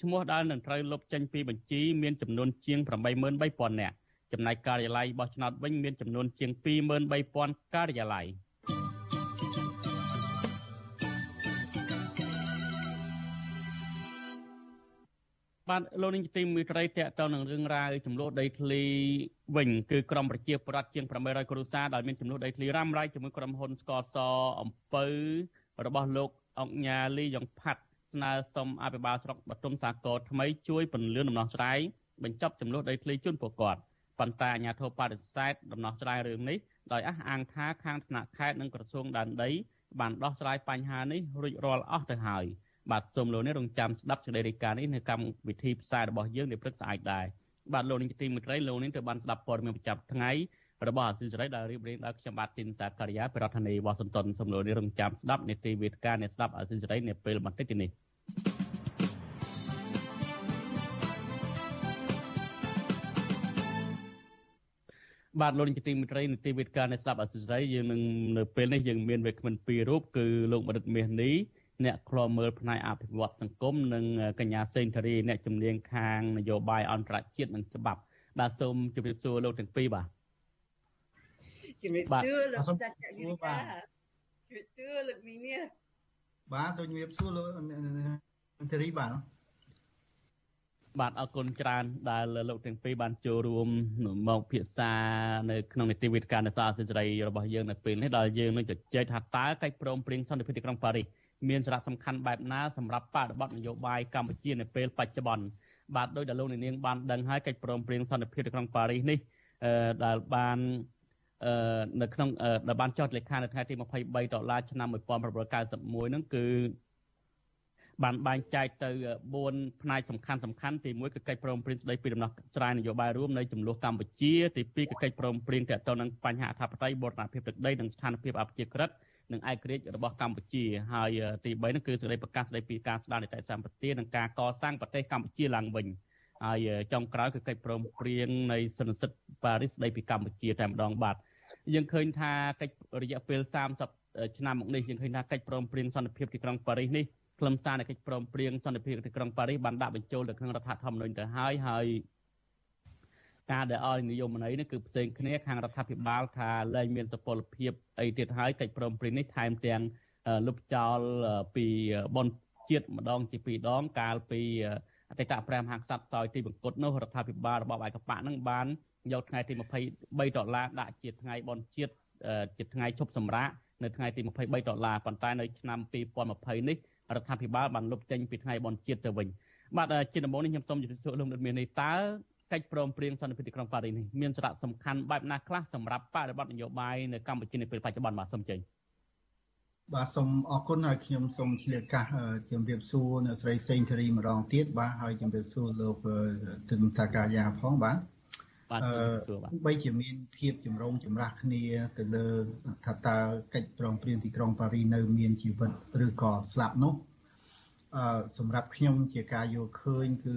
ឈ្មោះដែលនឹងត្រូវលុបចេញពីបញ្ជីមានចំនួនជាង83000នាក់ ចំណែកការិយាល័យបោះឆ្នោតវិញមានចំនួនជាង23000ការិយាល័យបានលោកនាងទីមេត្រីតកតនឹងរឿងរ៉ាវចំនួនដីធ្លីវិញគឺក្រមប្រជាប្រដ្ឋជាង800គ្រួសារដែលមានចំនួនដីធ្លីរ៉ាំរ៉ៃជាមួយក្រុមហ៊ុនស្កសអំពៅរបស់លោកអង្គញាលីយ៉ងផាត់ស្នើសុំអភិបាលស្រុកបទុមសាគរថ្មីជួយពន្លឿនដំណោះស្រាយបញ្ចប់ចំនួនដីធ្លីជូនពលរដ្ឋ ប៉ុន្តែអាជ្ញាធរបដិសេធដំណោះស្រាយរឿងនេះដោយអះអាងថាខាងថ្នាក់ខេត្តនិងក្រសួងដែនដីបានដោះស្រាយបញ្ហានេះរួចរាល់អស់ទៅហើយបាទសូមលោកនេះរងចាំស្ដាប់សេចក្តីរាយការណ៍នេះនៅកម្មវិធីផ្សាយរបស់យើងនៅព្រឹកស្អែកដែរបាទលោកនាងទីមេត្រីលោកនេះទៅបានស្ដាប់ព័ត៌មានប្រចាំថ្ងៃរបស់អាស៊ីសេរីដែលរៀបរៀងដោយខ្ញុំបាទទីនសាការីយ៉ាប្រធានាធិបតីវ៉ាស៊ីនតោនសូមលោកនេះរងចាំស្ដាប់នេតិវេទិកានៃស្ដាប់អាស៊ីសេរីនៅពេលបន្តិចនេះ បាទលោកនាយកទីមេត្រីនីតិវិទ្យានៃស្ដាប់អសិរ័យយើងនឹងនៅពេលនេះយើងមានវាគ្មិនពីររូបគឺលោកមរិតមាសនេះអ្នកខ្លោមើលផ្នែកអភិវឌ្ឍសង្គមនិងកញ្ញាសេងធារីអ្នកជំនាញខាងនយោបាយអន្តរជាតិនិងច្បាប់បាទសូមជម្រាបសួរលោកទាំងពីរបាទជម្រាបសួរលោកសាច់កញ្ញាជម្រាបសួរលោកមីនេះបាទសូមជម្រាបសួរលោកធារីបាទ បាទអរគុណច្រើនដែលលោកទាំងពីរបានចូលរួមមកពិភាក្សានៅក្នុងនីតិវិទ្យានៃសារសិទ្ធិរបស់យើងនៅពេលនេះដែលយើងនឹងជជែកថាតើកិច្ចព្រមព្រៀងសន្តិភាពទីក្រុងប៉ារីសមានសារៈសំខាន់បែបណាសម្រាប់បដិបត្តិនយោបាយកម្ពុជានៅពេលបច្ចុប្បន្នបាទដោយដែលលោកនាងបានដឹងហើយកិច្ចព្រមព្រៀងសន្តិភាពទីក្រុងប៉ារីសនេះដែលបាននៅក្នុងដែលបានចុះលេខានៅថ្ងៃទី23ដុល្លារឆ្នាំ1991ហ្នឹងគឺ បានបែងចែកទៅ4ផ្នែកសំខាន់សំខាន់ទី1គឺកិច្ចព្រមព្រៀងស្តីពីដំណោះស្រាយនយោបាយរួមនៃចំនួនកម្ពុជាទី2គឺកិច្ចព្រមព្រៀងទាក់ទងនឹងបញ្ហាអធិបតេយ្យបូរណភាពទឹកដីនិងស្ថានភាពអភិជាក្រិតនិងឯករាជ្យរបស់កម្ពុជាហើយទី3នោះគឺសេចក្តីប្រកាសស្តីពីការស្ដារនីតិសម្បទានិងការកសាងប្រទេសកម្ពុជាឡើងវិញហើយចុងក្រោយគឺកិច្ចព្រមព្រៀងនៃសន្និសីទប៉ារីសស្តីពីកម្ពុជាតែម្ដងបាទយើងឃើញថាកិច្ចរយៈពេល30ឆ្នាំមកនេះយើងឃើញថាកិច្ចព្រមព្រៀងសន្តិភាពទីក្រុងប៉ារីសនេះ ខ្លឹមសារនៃកិច្ចព្រមព្រៀងសន្តិភាពទីក្រុងប៉ារីសបានដាក់បញ្ចូលទៅក្នុងរដ្ឋធម្មនុញ្ញទៅហើយហើយការដែលឲ្យនិយមន័យនេះគឺផ្សេងគ្នាខាងរដ្ឋាភិបាលថាលែងមានសុពលភាពអីទៀតហើយកិច្ចព្រមព្រៀងនេះថែមទាំងលុបចោលពីបនជាតិម្ដងជាពីរដងកាលពីអតីតព្រះមហាក្សត្រសោយទីបង្គត់នោះរដ្ឋាភិបាលរបស់ឯកបៈនឹងបានយកថ្ងៃទី23ដុល្លារដាក់ជាថ្ងៃបនជាតិជាថ្ងៃឈប់សម្រាកនៅថ្ងៃទី23ដុល្លារប៉ុន្តែនៅឆ្នាំ2020នេះ រដ្ឋាភិបាលបានលុបចេញពីថ្ងៃបនជាតិទៅវិញបាទជាដំបូងនេះខ្ញុំសូមជម្រាបសួរលោកនាងនេះតើកិច្ចព្រមព្រៀងសន្តិភាពទីក្រុងប៉ារីសនេះមានសារៈសំខាន់បែបណាខ្លះសម្រាប់បរិបទនយោបាយនៅកម្ពុជានៅពេលបច្ចុប្បន្នបាទសូមចេញបាទសូមអរគុណហើយខ្ញុំសូមឆ្លៀតកាសជម្រាបសួរអ្នកស្រីសេងធារីម្ដងទៀតបាទហើយជម្រាបសួរលោកទិនតាកាយាផងបាទ បាទជម្រាបសួរបាទបីជាមានភាពចម្រូងចម្រាសគ្នាទៅលើថាតើកិច្ចព្រមព្រៀងទីក្រុងប៉ារីនៅមានជីវិតឬក៏ស្លាប់នោះអឺសម្រាប់ខ្ញុំជាការយល់ឃើញគឺ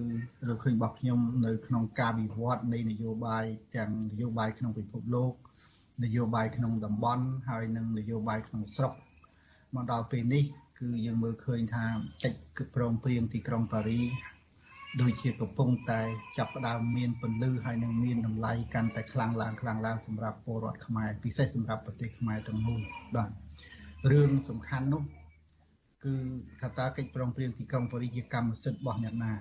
រកឃើញរបស់ខ្ញុំនៅក្នុងការវិវត្តនៃនយោបាយទាំងនយោបាយក្នុងពិភពលោកនយោបាយក្នុងតំបន់ហើយនិងនយោបាយក្នុងស្រុកមកដល់ពេលនេះ គឺយើងមើលឃើញថាកិច្ចព្រមព្រៀងទីក្រុងប៉ារី ដូចជាកំពុងតែចាប់ផ្ដើមមានពន្លឺហើយនឹងមានតម្លៃកាន់តែខ្លាំងឡើងខ្លាំងឡើងសម្រាប់ពលរដ្ឋខ្មែរពិសេសសម្រាប់ប្រទេសខ្មែរទាំងមូលបាទរឿងសំខាន់នោះគឺថាតើកិច្ចព្រមព្រៀងទីក្រុងប៉ារីសជាកម្មសិទ្ធិរបស់អ្នកណា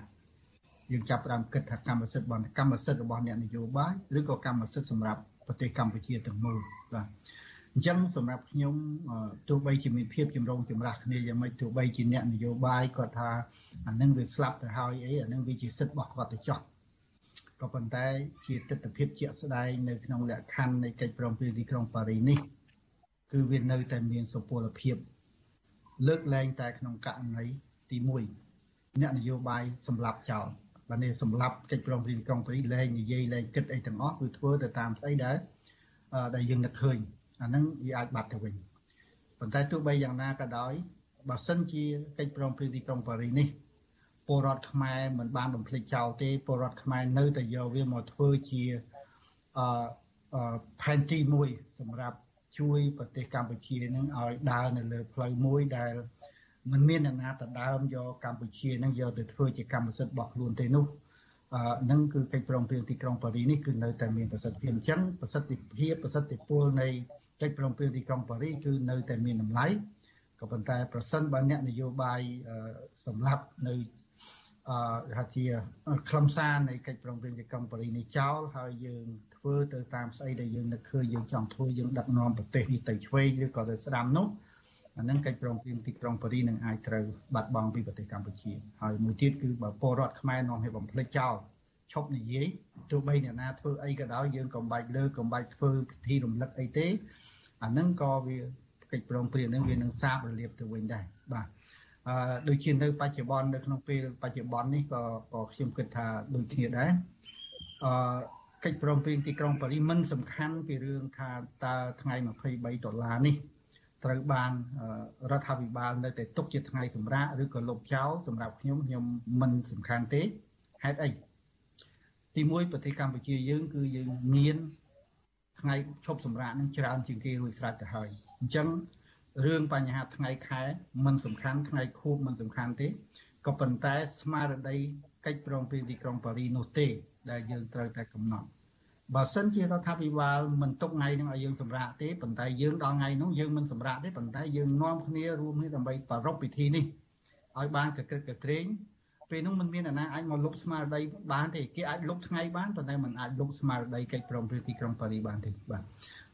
យើងចាប់ផ្ដើមគិតថាកម្មសិទ្ធិរបស់កម្មសិទ្ធិរបស់អ្នកនយោបាយឬក៏កម្មសិទ្ធិសម្រាប់ប្រទេសកម្ពុជាទាំងមូលបាទ អញ្ចឹងសម្រាប់ខ្ញុំទោះបីជាមានភាពចម្រូងចម្រាសគ្នាយ៉ាងម៉េចទោះបីជាអ្នកនយោបាយគាត់ថាអានឹងវាស្លាប់ទៅហើយអីអានឹងវាជាសិទ្ធិរបស់គាត់ទៅចោះក៏ប៉ុន្តែជាទស្សនវិជ្ជាជាក់ស្ដែងនៅក្នុងលក្ខខណ្ឌនៃកិច្ចព្រមព្រៀងទីក្រុងប៉ារីនេះគឺវានៅតែមានសុពលភាព លើកលែងតែក្នុងករណីទី1អ្នកនយោបាយសម្លាប់ចោលបាទនេះសម្លាប់កិច្ចព្រមព្រៀងក្រុងប៉ារីសលែងនិយាយលែងគិតអីទាំងអស់គឺធ្វើទៅតាមស្អីដែលដែលយើងនឹកឃើញ អាហ្នឹងវាអាចបាត់ទៅវិញប៉ុន្តែទោះបីយ៉ាងណាក៏ដោយបើសិនជាកិច្ចព្រមព្រៀងទីក្រុងប៉ារីសនេះពលរដ្ឋខ្មែរមិនបានបំភ្លេចចោលទេពលរដ្ឋខ្មែរនៅតែយកវាមកធ្វើជាអឺផែនទីមួយសម្រាប់ជួយប្រទេសកម្ពុជានឹងឲ្យដើរនៅលើផ្លូវមួយដែលមិនមានអ្នកណាទៅដើមយកកម្ពុជានឹងយកទៅធ្វើជាកម្មសិទ្ធិរបស់ខ្លួនទេនោះអឺ នឹងគឺកិច្ចព្រមព្រៀងទីក្រុងប៉ារីនេះគឺនៅតែមានប្រសិទ្ធភាពអញ្ចឹងប្រសិទ្ធភាពប្រសិទ្ធពលនៃកិច្ចព្រមព្រៀងទីក្រុងប៉ារីគឺនៅតែមានតម្លៃក៏ប៉ុន្តែប្រសិនបើអ្នកនយោបាយសម្រាប់នៅអឺថាជាខ្លឹមសារនៃកិច្ចប្រឹងប្រែងទីក្រុងប៉ារីសនេះចោលហើយយើងធ្វើទៅតាមស្អីដែលយើងនឹកឃើញយើងចង់ធ្វើយើងដឹកនាំប្រទេសនេះទៅឆ្វេងឬក៏ទៅស្ដាំនោះ អានឹងកិច្ចប្រឹងប្រែងទីក្រុងប៉ារីសនឹងអាចត្រូវបាត់បង់ពីប្រទេសកម្ពុជាហើយមួយទៀតគឺបើពលរដ្ឋខ្មែរនាំឲ្យបំភ្លេចចោលឈប់និយាយទោះបីអ្នកណាធ្វើអីក៏ដោយយើងក៏មិនបាច់លើក៏មិនបាច់ធ្វើពិធីរំលឹកអីទេអានឹងក៏វាកិច្ចប្រឹងប្រែងនឹងវានឹងសាបរលាបទៅវិញដែរបាទអឺដូចជានៅបច្ចុប្បន្ននៅក្នុងពេលបច្ចុប្បន្ននេះក៏ក៏ខ្ញុំគិតថាដូចគ្នាដែរអឺកិច្ចព្រមព្រៀងទីក្រុងប៉ារីមិនសំខាន់ពីរឿងថាតើថ្ងៃ23ដុល្លារនេះ ត្រូវបានរដ្ឋាភិបាលនៅតែទុកជាថ្ងៃសម្រាប់ឬក៏លុបចោលសម្រាប់ខ្ញុំខ្ញុំមិនសំខាន់ទេហេតុអីទីមួយប្រទេសកម្ពុជាយើង គឺយើងមានថ្ងៃឈប់សម្រាកនឹងច្រើនជាងគេរួចស្រេចទៅហើយអញ្ចឹងរឿងបញ្ហាថ្ងៃខែមិនសំខាន់ថ្ងៃខួបមិនសំខាន់ទេក៏ប៉ុន្តែស្មារតីកិច្ចព្រមព្រៀងទីក្រុងប៉ារីនោះទេ ដែលយើងត្រូវតែកំណត់ បើសិនជារដ្ឋាភិបាលមិនទុកថ្ងៃនឹងឲ្យយើងសម្រាកទេប៉ុន្តែយើងដល់ថ្ងៃនោះយើងមិនសម្រាកទេប៉ុន្តែយើងនាំគ្នារួមគ្នាដើម្បីប្រារព្ធពិធីនេះឲ្យបានកក្រឹកកក្រែងពេលនោះមិនមានអ្នកណាអាចមកលុបស្មារតីបានទេគេអាចលុបថ្ងៃបានប៉ុន្តែមិនអាចលុបស្មារតីកិច្ចព្រមព្រៀងទីក្រុងប៉ារីបានទេបាទ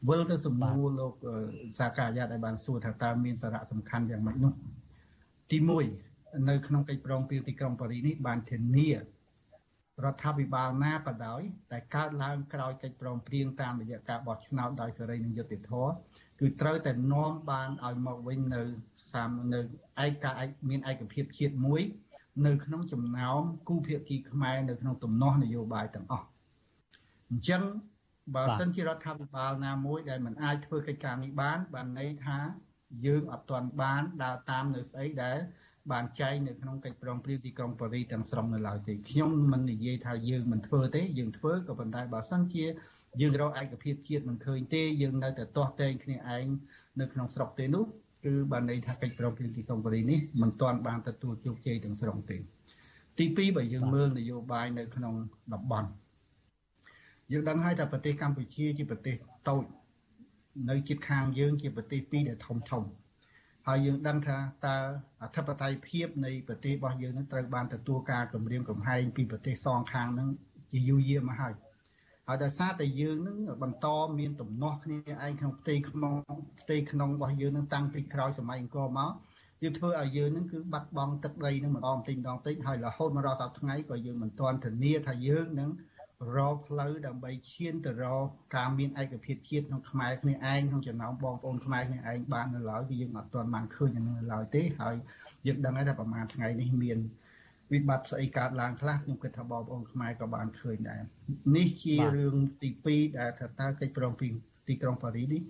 វិលទៅសំណួរលោកសាកាយាតឲ្យបានសួរថាតើមានសារៈសំខាន់យ៉ាងម៉េចនោះទី1នៅក្នុងកិច្ចព្រមព្រៀងទីក្រុងប៉ារីនេះបានធានា រដ្ឋាភិបាលណាក៏ដោយតែកើតឡើងក្រោយកិច្ចព្រមព្រៀងតាមរយៈការបោះឆ្នោតដោយសេរីនិងយុត្តិធម៌គឺត្រូវតែនាំបានឲ្យមកវិញនៅសាមនៅឯកការមានឯកភាពជាតិមួយ នៅក្នុងចំណោមគូភាគីខ្មែរនៅក្នុងទំនាស់នយោបាយទាំងអស់អញ្ចឹងបើសិនជារដ្ឋាភិបាលណាមួយដែលមិនអាចធ្វើកិច្ចការនេះបានបានន័យថាយើងអត់ទាន់បានដើរតាមនៅស្អីដែល បានចែងនៅក្នុងកិច្ចព្រមព្រៀងទីក្រុងប៉ារីទាំងស្រុងនៅឡើយទេខ្ញុំមិននិយាយថាយើងមិនធ្វើទេយើងធ្វើក៏ប៉ុន្តែបើសិនជាយើងរកឯកភាពជាតិមិនឃើញទេយើងនៅតែទាស់តែងគ្នាឯងនៅក្នុងស្រុកទេនោះគឺបានន័យថាកិច្ចប្រំពៃទីក្រុងប៉ារីនេះមិនទាន់បានទទួលជោគជ័យទាំងស្រុងទេទី2បើយើងមើលនយោបាយនៅក្នុងតំបន់យើងដឹងហើយថាប្រទេសកម្ពុជាជាប្រទេសតូចនៅជិតខាងយើងជាប្រទេសពីរដែលធំធំ ហើយយើងដឹងថាតើអធិបតេយ្យភាពនៃប្រទេសរបស់យើងនឹងត្រូវបានទទួលការគម្រាមកំហែងពីប្រទេសសងខាងនឹងជាយូរយារមកហើយហើយដោយសារតែយើងនឹងបន្តមានទំនាស់គ្នាឯងក្នុងផ្ទៃក្នុងផ្ទៃក្នុងរបស់យើងនឹងតាំងពីក្រោយសម័យអង្គរមកវាធ្វើឲ្យយើងនឹងគឺបាត់បង់ទឹកដីនឹងម្ដងតិចម្ដងតិចហើយរហូតមកដល់សប្តាហ៍ថ្ងៃក៏យើងមិនទាន់ធានាថាយើងនឹង រកផ្លូវដើម្បីឈានទៅរកការមានឯកភាពជាតិក្នុងខ្មែរគ្នាឯងក្នុងចំណោមបងប្អូនខ្មែរគ្នាឯងបាននៅឡើយគឺយើងអត់ទាន់បានឃើញនៅឡើយទេហើយយើងដឹងហើយថាប្រហែលថ្ងៃនេះមានវិបត្តិស្អីកើតឡើងខ្លះខ្ញុំគិតថាបងប្អូនខ្មែរក៏បានឃើញដែរនេះជារឿងទី2ដែលថាតើកិច្ចប្រឹងប្រែងទីក្រុងប៉ារីសនេះ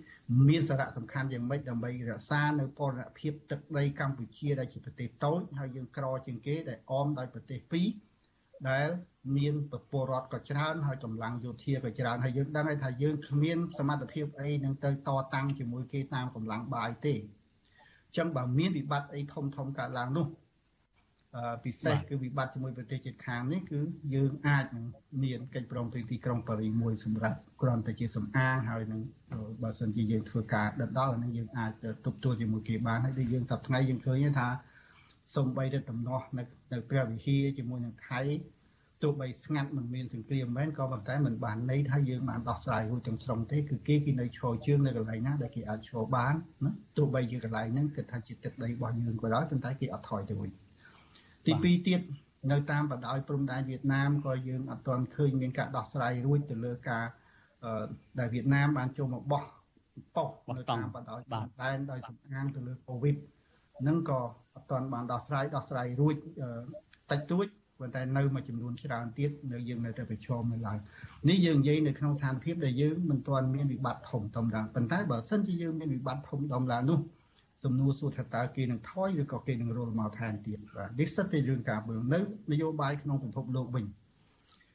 មានសារៈសំខាន់យ៉ាងម៉េចដើម្បីរក្សានៅពរណភាពទឹកដីកម្ពុជាដែលជាប្រទេសតូចហើយយើងក្រជាងគេដែលអមដោយប្រទេសពីរ ដែលមានពលរដ្ឋក៏ច្រើនហើយកម្លាំងយោធាក៏ច្រើនហើយយើងដឹងហើយថាយើងគ្មានសមត្ថភាពអីនឹងទៅតតាំងជាមួយគេតាមកម្លាំងបាយទេអញ្ចឹងបើមានវិបត្តិអីធំធំកើតឡើងនោះពិសេសគឺវិបត្តិជាមួយប្រទេសជិតខាងនេះគឺយើងអាចនឹងមានកិច្ចព្រមព្រៀងទីក្រុងប៉ារីមួយសម្រាប់គ្រាន់តែជាសំអាងហើយនឹងបើសិនជាយើងធ្វើការដិតដល់នឹងយើងអាចទប់ទល់ជាមួយគេបានហើយដូចយើងសប្តាហ៍ថ្ងៃយើងឃើញថា សំបីតែដំណោះនៅនៅព្រះវិហារជាមួយនឹងថៃទោះបីស្ងាត់មិនមានសង្គ្រាមមែនក៏ប៉ុន្តែមិនបានន័យថាយើងបានដោះស្រាយរួចទាំងស្រុងទេគឺគេគេនៅឈរជើងនៅកន្លែងណាដែលគេអាចឈរបានណាទោះបីជាកន្លែងហ្នឹងគិតថាជាទឹកដីរបស់យើងក៏ដោយប៉ុន្តែគេអត់ថយទៅវិញទី2ទៀតនៅតាមបណ្ដោយព្រំដែនវៀតណាមក៏យើងអត់ទាន់ឃើញមានការដោះស្រាយរួចទៅលើការដែលវៀតណាមបានចូលមកបោះប៉ុស្នៅតាមបណ្ដោយព្រំដែនដោយសំអាងទៅលើកូវីដនឹងក៏ អត់ទាន់បានដោះស្រាយដោះស្រាយរួចតិចតួចប៉ុន្តែនៅមួយចំនួនច្រើនទៀតនៅយើងនៅតែប្រឈមនៅឡើយនេះយើងនិយាយនៅក្នុងស្ថានភាពដែលយើងមិនទាន់មានវិបត្តិធំធំឡើងប៉ុន្តែបើសិនជាយើងមានវិបត្តិធំធំឡើងនោះសំណួរសួរថាតើគេនឹងថយឬក៏គេនឹងរលមកថែមទៀតបាទនេះសិតតែរឿងការមើលនៅនយោបាយក្នុងពិភពលោកវិញ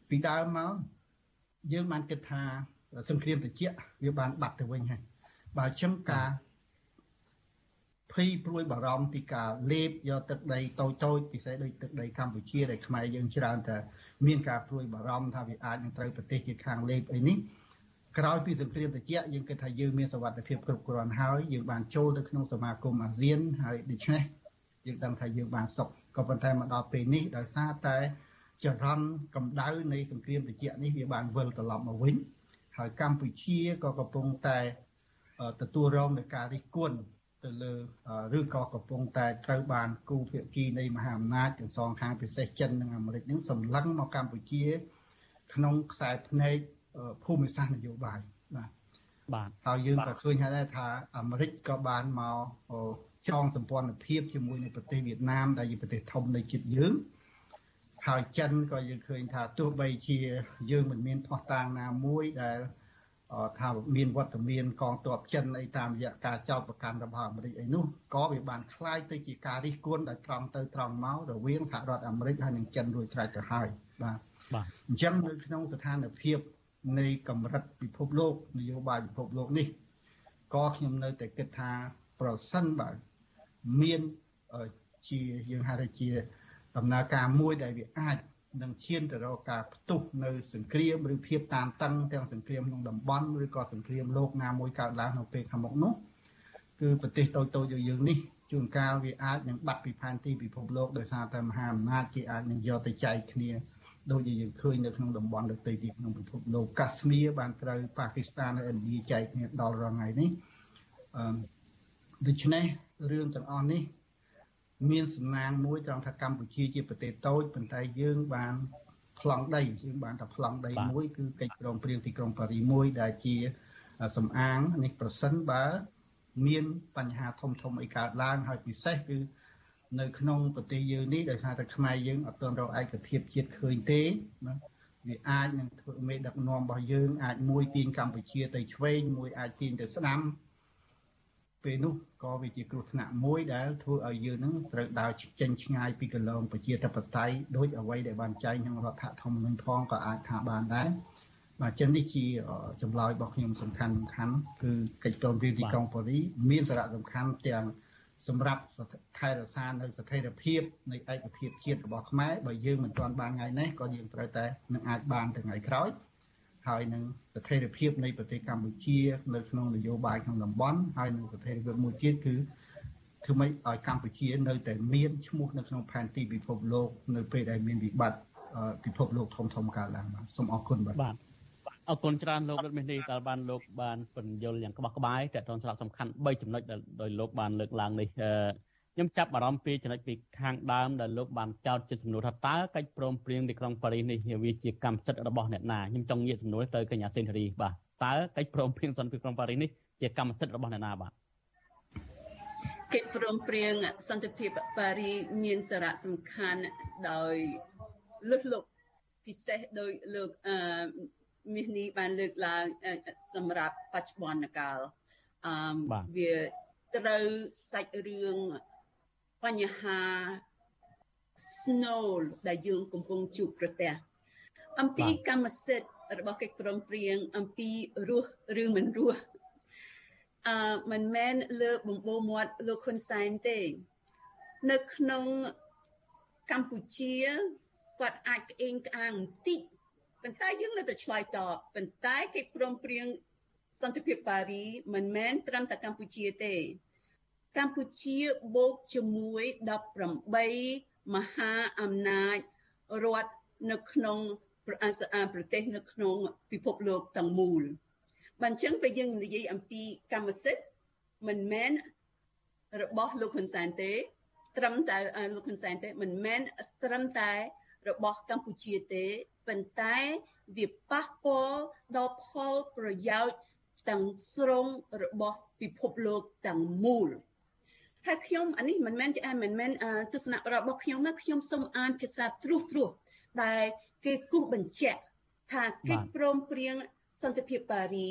ពីដើមមកយើងបានគិតថាសង្គ្រាមត្រជាក់វាបានបាត់ទៅវិញហើយបើចឹងការ ភ័យព្រួយបារម្ភពីការលេបយកទឹកដីតូចតូចពិសេសដូចទឹកដីកម្ពុជាដែលខ្មែរយើងច្រើនតែមានការព្រួយបារម្ភថាវាអាចនឹងត្រូវប្រទេសជាខាងលេបអីនេះក្រោយពីសង្គ្រាមត្រជាក់យើងគិតថាយើងមានសវត្ថភាពគ្រប់គ្រាន់ហើយយើងបានចូលទៅក្នុងសមាគមអាស៊ានហើយដូច្នេះយើងដឹងថាយើងបានសុខក៏ប៉ុន្តែមកដល់ពេលនេះដោយសារតែចរន្តកម្ដៅនៃសង្គ្រាមត្រជាក់នេះវាបានវិលត្រឡប់មកវិញហើយកម្ពុជាក៏កំពុងតែទទួលរងនឹងការរិះគន់ ទៅលើឬក៏កំពុងតែត្រូវបានគូភាគីនៃមហាអំណាចទាំងសងខាងពិសេសចិននិងអាមេរិកនឹងសម្លឹងមកកម្ពុជា ក្នុងខ្សែភ្នែកភូមិសាស្ត្រនយោបាយបាទបាទហើយយើងក៏ឃើញហើយដែរថាអាមេរិកក៏បានមកចងសម្ព័ន្ធភាពជាមួយនឹងប្រទេសវៀតណាមដែលជាប្រទេសធំនៃជាតិយើងហើយចិនក៏យើងឃើញថាទោះបីជាយើងមិនមានផោះតាងណាមួយដែល ថាមានវត្តមានកងទ័ពចិនអីតាមរយៈការចោទប្រកាន់របស់អាមេរិកអីនោះក៏វាបានคล้ายទៅជាការរិះគន់ដែលត្រង់ទៅត្រង់មករវាងសហរដ្ឋអាមេរិកហើយនិងចិនរួចស្រេចទៅហើយបាទបាទអញ្ចឹងនៅក្នុងស្ថានភាពនៃកម្រិតពិភពលោកនយោបាយពិភពលោកនេះក៏ខ្ញុំនៅតែគិតថាប្រសិនបើមានជាយើងហៅថាជាដំណើរការមួយដែលវាអាច នឹងឈានទៅរកការផ្ទុះនៅសង្គ្រាមឬភាពតានតឹងទាំងសង្គ្រាមក្នុងតំបន់ឬក៏សង្គ្រាមលោកណាមួយកើតឡើងនៅពេលខាងមុខនោះគឺប្រទេសតូចតូចដូចយើងនេះជួនកាលវាអាចនឹងបាត់ពីផែនទីពិភពលោកដោយសារតែមហាអំណាចគេអាចនឹងយកទៅចែកគ្នាដូចជាយើងឃើញនៅក្នុងតំបន់ដទៃទៀតក្នុងពិភពលោកកាស្មៀបានត្រូវប៉ាគីស្ថាននិងឥណ្ឌាចែកគ្នាដល់រងថ្ងៃនេះអឺដូច្នេះរឿងទាំងអស់នេះ មានសំណាងមួយត្រង់ថាកម្ពុជាជាប្រទេសតូចប៉ុន្តែយើងបានប្លង់ដីយើងបានថាប្លង់ដីមួយគឺកិច្ចព្រមព្រៀងទីក្រុងប៉ារីមួយដែលជាសំអាងនេះប្រសិនបើ មានបញ្ហាធំធំអីកើតឡើងហើយពិសេសគឺនៅក្នុងប្រទេសយើងនេះដោយសារតែខ្មែរយើងអត់ទាន់រកឯកភាពជាតិឃើញទេណាវាអាចនឹងធ្វើមេដឹកនាំរបស់យើងអាចមួយទាញកម្ពុជាទៅឆ្វេងមួយអាចទាញទៅស្ដាំ ពេលនោះក៏វាជាគ្រោះថ្នាក់មួយដែលធ្វើឲ្យយើងនឹងត្រូវដើរចេញឆ្ងាយពីកលងប្រជាធិបតេយ្យដោយអ្វីដែលបានចែងក្នុងរដ្ឋធម្មនុញ្ញផងក៏អាចថាបានដែរបាទចឹងនេះជាចម្លើយរបស់ខ្ញុំសំខាន់សំខាន់គឺកិច្ចព្រមព្រៀងទីក្រុងប៉ារីមានសារៈសំខាន់ទាំងសម្រាប់ថែរក្សានៅស្ថិរភាពនៃឯកភាពជាតិរបស់ខ្មែរបើយើងមិនទាន់បានថ្ងៃនេះក៏យើងត្រូវតែនឹងអាចបានទៅថ្ងៃក្រោយ ហើយនឹងស្ថិរភាពនៃប្រទេសកម្ពុជា នៅក្នុងនយោបាយក្នុងតំបន់ហើយនឹងស្ថិរភាពមួយទៀតគឺធ្វើម៉េចឲ្យកម្ពុជានៅតែមានឈ្មោះនៅក្នុងផែនទីពិភពលោកនៅពេលដែលមានវិបត្តិពិភពលោកធំធំកើតឡើងបាទសូមអរគុណបាទបាទអរគុណច្រើនលោករដ្ឋមន្ត្រីដែលបានលោកបានពន្យល់យ៉ាងក្បោះក្បាយតើតនសារៈសំខាន់3ចំណុចដែលដោយលោកបានលើកឡើងនេះ ខ្ញុំចាប់អារម្មណ៍ពីចំណុចពីខាងដើមដែលលោកបានចោទជាសំណួរថាតើកិច្ចព្រមព្រៀងទីក្រុងប៉ារីសនេះវាជាកម្មសិទ្ធិរបស់អ្នកណាខ្ញុំចង់ងាកសំណួរទៅកញ្ញាសេនធរីបាទតើកិច្ចព្រមព្រៀងសន្តិភាពក្រុងប៉ារីសនេះជាកម្មសិទ្ធិរបស់អ្នកណាបាទកិច្ចព្រមព្រៀងសន្តិភាពប៉ារីមានសារៈសំខាន់ដោយលុះលុបពិសេសដោយលោកអឺមាសនេះបានលើកឡើងសម្រាប់បច្ចុប្បន្នកាលអឺវាត្រូវសាច់រឿង បញ្ហា snow ដែលយើងកំពុងជួបប្រទះអំពីកម្មសិទ្ធិរបស់កិច្ចព្រមព្រៀងអំពីរស់ឬមិនរស់អឺមិនមែនលើបំពោមាត់លោកហ៊ុនសែនទេ នៅក្នុងកម្ពុជាគាត់អាចក្អេងក្អាងបន្តិចប៉ុន្តែយើងនៅតែឆ្លើយតបប៉ុន្តែកិច្ចព្រមព្រៀងសន្តិភាពប៉ារីមិនមែនត្រឹមតែកម្ពុជាទេ កម្ពុជាបូកជាមួយ18មហាអំណាចរដ្ឋនៅក្នុងប្រទេសនៅក្នុងពិភពលោកទាំងមូលបើអញ្ចឹងពេលយើងនិយាយអំពីកម្មសិទ្ធិមិនមែនរបស់លោកហ៊ុនសែនទេ ត្រឹមតែលោកហ៊ុនសែនទេមិនមែនត្រឹមតែរបស់កម្ពុជាទេប៉ុន្តែវាប៉ះពាល់ដល់ផលប្រយោជន៍ទាំងស្រុងរបស់ពិភពលោកទាំងមូល ហើយខ្ញុំអានេះមិនមែនមិនមែនទស្សនៈរបស់ខ្ញុំណាខ្ញុំសូមអានភាសាត្រួសត្រាសដែលគេគូសបញ្ជាក់ថាកិច្ចព្រមព្រៀងសន្តិភាពប៉ារី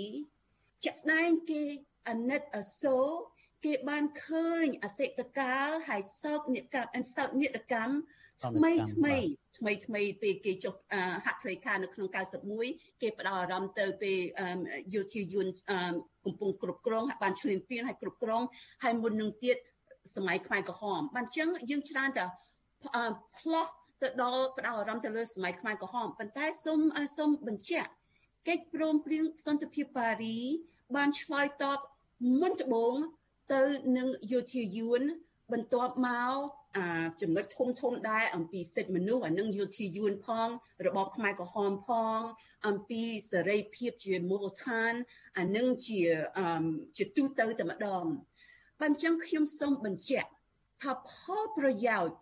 ជាក់ស្ដែងគេអាណិតអសូរគេបានឃើញអតិតកាលហើយសោកនិកម្មអនសោកនិតកម្មថ្មីថ្មីថ្មីថ្មីពេលគេចុះហាក់ថ្លេខានៅក្នុង91គេផ្ដោតអារម្មណ៍ទៅពេលយោធាយួនកំពុងគ្រប់គ្រងហើយបានឈ្លានពានហើយគ្រប់គ្រងហើយមុននឹងទៀត សម័យខ្មែរក្រហមបានចឹងយើងច្រើនតែផ្លោះទៅដល់ផ្ដោតអារម្មណ៍ទៅលើសម័យខ្មែរក្រហមប៉ុន្តែសូមសូមបញ្ជាក់កិច្ចព្រមព្រៀងសន្តិភាពប៉ារីបានឆ្លើយតបមុនត្បូងទៅនឹងយោធាយួនបន្ទាប់មកអាចំណុចធំធំដែរអំពីសិទ្ធិមនុស្សអានឹងយុទ្ធយួនផង របបខ្មែរក្រហមផង អំពីសេរីភាពជាមូលដ្ឋានអានឹងជាជាទូទៅតែម្ដង បានចឹងខ្ញុំសូមបញ្ជាក់ថាផលប្រយោជន៍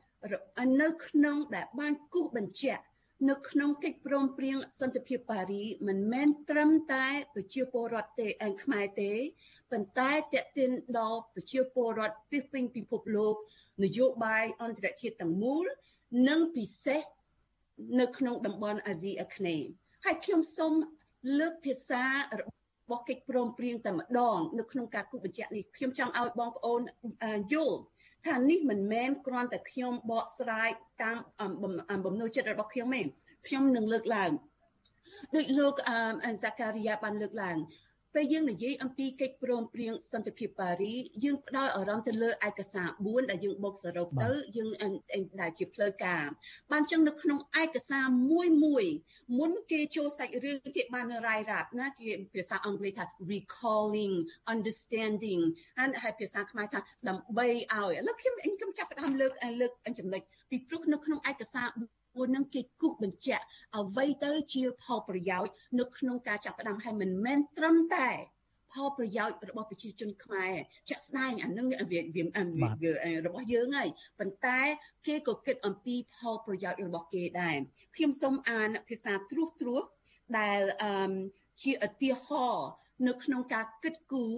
នៅក្នុងដែលបានគូសបញ្ជាក់នៅក្នុងកិច្ចព្រមព្រៀងសន្តិភាពប៉ារីមិនមែនត្រឹមតែប្រជាពលរដ្ឋទេអែខ្មែរទេប៉ុន្តែតេតិនដល់ប្រជាពលរដ្ឋពីពេញពិភពលោកនយោបាយអន្តរជាតិទាំងមូល និងពិសេសនៅក្នុងតំបន់អាស៊ីអាគ្នេយ៍ហើយខ្ញុំសូមលើកភាសា របស់កិច្ចព្រមព្រៀងតែម្ដងនៅក្នុងការគូបញ្ជាក់នេះខ្ញុំចង់ឲ្យបងប្អូនយល់ថានេះមិនមែនគ្រាន់តែខ្ញុំបកស្រាយតាមបំណុលចិត្តរបស់ខ្ញុំទេខ្ញុំនឹងលើកឡើងដូចលោកអឺសាការីយ៉ាបានលើកឡើង ពេលយើងនិយាយអំពីកិច្ចព្រមព្រៀងសន្តិភាពប៉ារីយើងផ្ដោតអារម្មណ៍ទៅលើឯកសារ4ដែលយើងបូកសរុបទៅយើងដែលជាផ្លូវការបានចឹងនៅក្នុងឯកសារមួយមួយមុនគេចូលសាច់រឿងគេបានរាយរាប់ណាជាភាសាអង់គ្លេសថា recalling understanding ហើយភាសាខ្មែរថាដើម្បីឲ្យឥឡូវខ្ញុំខ្ញុំចាប់ផ្ដើមលើកលើកចំណុចពីព្រោះនៅក្នុងឯកសារ ពួកនឹងគេគូសបញ្ជាក់អ្វីទៅជាផលប្រយោជន៍នៅក្នុងការចាប់ផ្ដើមហើយមិនមែនត្រឹមតែផលប្រយោជន៍របស់ប្រជាជនខ្មែរចាក់ស្ដែងអានឹងវារបស់យើងហើយប៉ុន្តែគេក៏គិតអំពីផលប្រយោជន៍របស់គេដែរខ្ញុំសូមអានភាសាត្រួសត្រាសដែលជាឧទាហរណ៍នៅក្នុងការគិតគូរ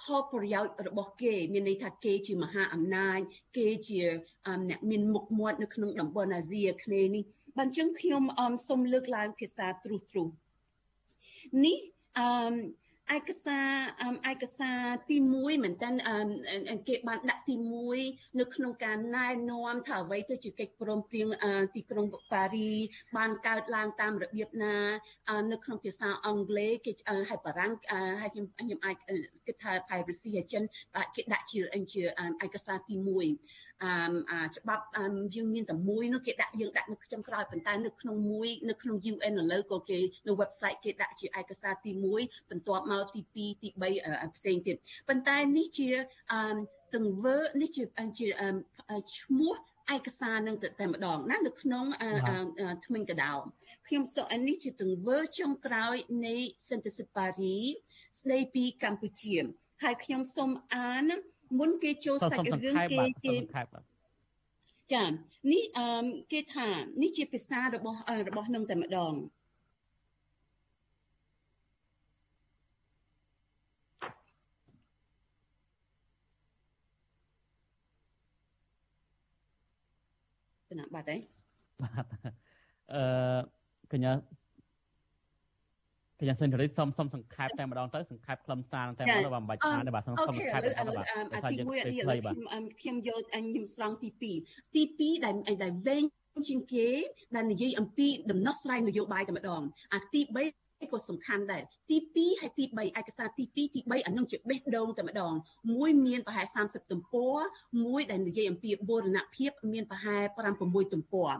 ផលប្រយោជន៍របស់គេ មានន័យថាគេជាមហាអំណាចគេជាអ្នកមានមុខមាត់នៅក្នុងតំបន់អាស៊ីអាគ្នេយ៍នេះបានចឹងខ្ញុំសូមលើកឡើងភាសាទ្រុសទ្រុសនេះអឺ ឯកសារឯកសារទី1មែនតើគេបានដាក់ទី1នៅក្នុងការណែនាំថាអ្វីទៅជាកិច្ចព្រមព្រៀងទីក្រុងប៉ារីបានកើតឡើងតាមរបៀបណា នៅក្នុងភាសាអង់គ្លេសគេឲ្យបារាំងហើយខ្ញុំខ្ញុំអាចគិតថាផៃរុស្ស៊ីហើយចិនគេដាក់ជាជាឯកសារទី1អាច្បាប់យើងមានតែមួយនោះគេដាក់យើងដាក់នៅក្នុងក្រោយប៉ុន្តែនៅក្នុងមួយនៅក្នុង UN ឥឡូវក៏គេនៅ website គេដាក់ជាឯកសារទី1បន្ទាប់មកទី2ទី3ផ្សេងទៀតប៉ុន្តែនេះជាទង្វើនេះជាជាឈ្មោះឯកសារនឹងតែម្ដងណានៅក្នុងថ្មិញកដោខ្ញុំសូមនេះជាទង្វើចុងក្រោយនៃសន្តិសិទ្ធិប៉ារីស្ដីពីកម្ពុជាហើយខ្ញុំសូមអាន មុនគេចូលសាច់រឿងគេគេចានេះអឺគេថានេះជាភាសារបស់របស់នឹងតែម្ដងគណៈបាត់ទេបាទអឺកញ្ញា កញ្ញាសេនធរីសុំសុំសង្ខេបតែម្ដងទៅសង្ខេបខ្លឹមសារតែម្ដងបើមិនបាច់អានទេបាទសុំសង្ខេបតែម្ដងបាទទី1នេះខ្ញុំខ្ញុំយកខ្ញុំស្រង់ទី2ទី2ដែលដែលវែងជាងគេដែលនិយាយអំពីដំណោះស្រាយនយោបាយតែម្ដងអាទី3 ក៏សំខាន់ដែរទី2ហើយទី3ឯកសារទី2ទី3អានឹងជាបេះដូងតែម្ដងមួយមានប្រហែល30ទំព័រមួយដែលនិយាយអំពីបូរណភាពមានប្រហែល5 6ទំព័រឥ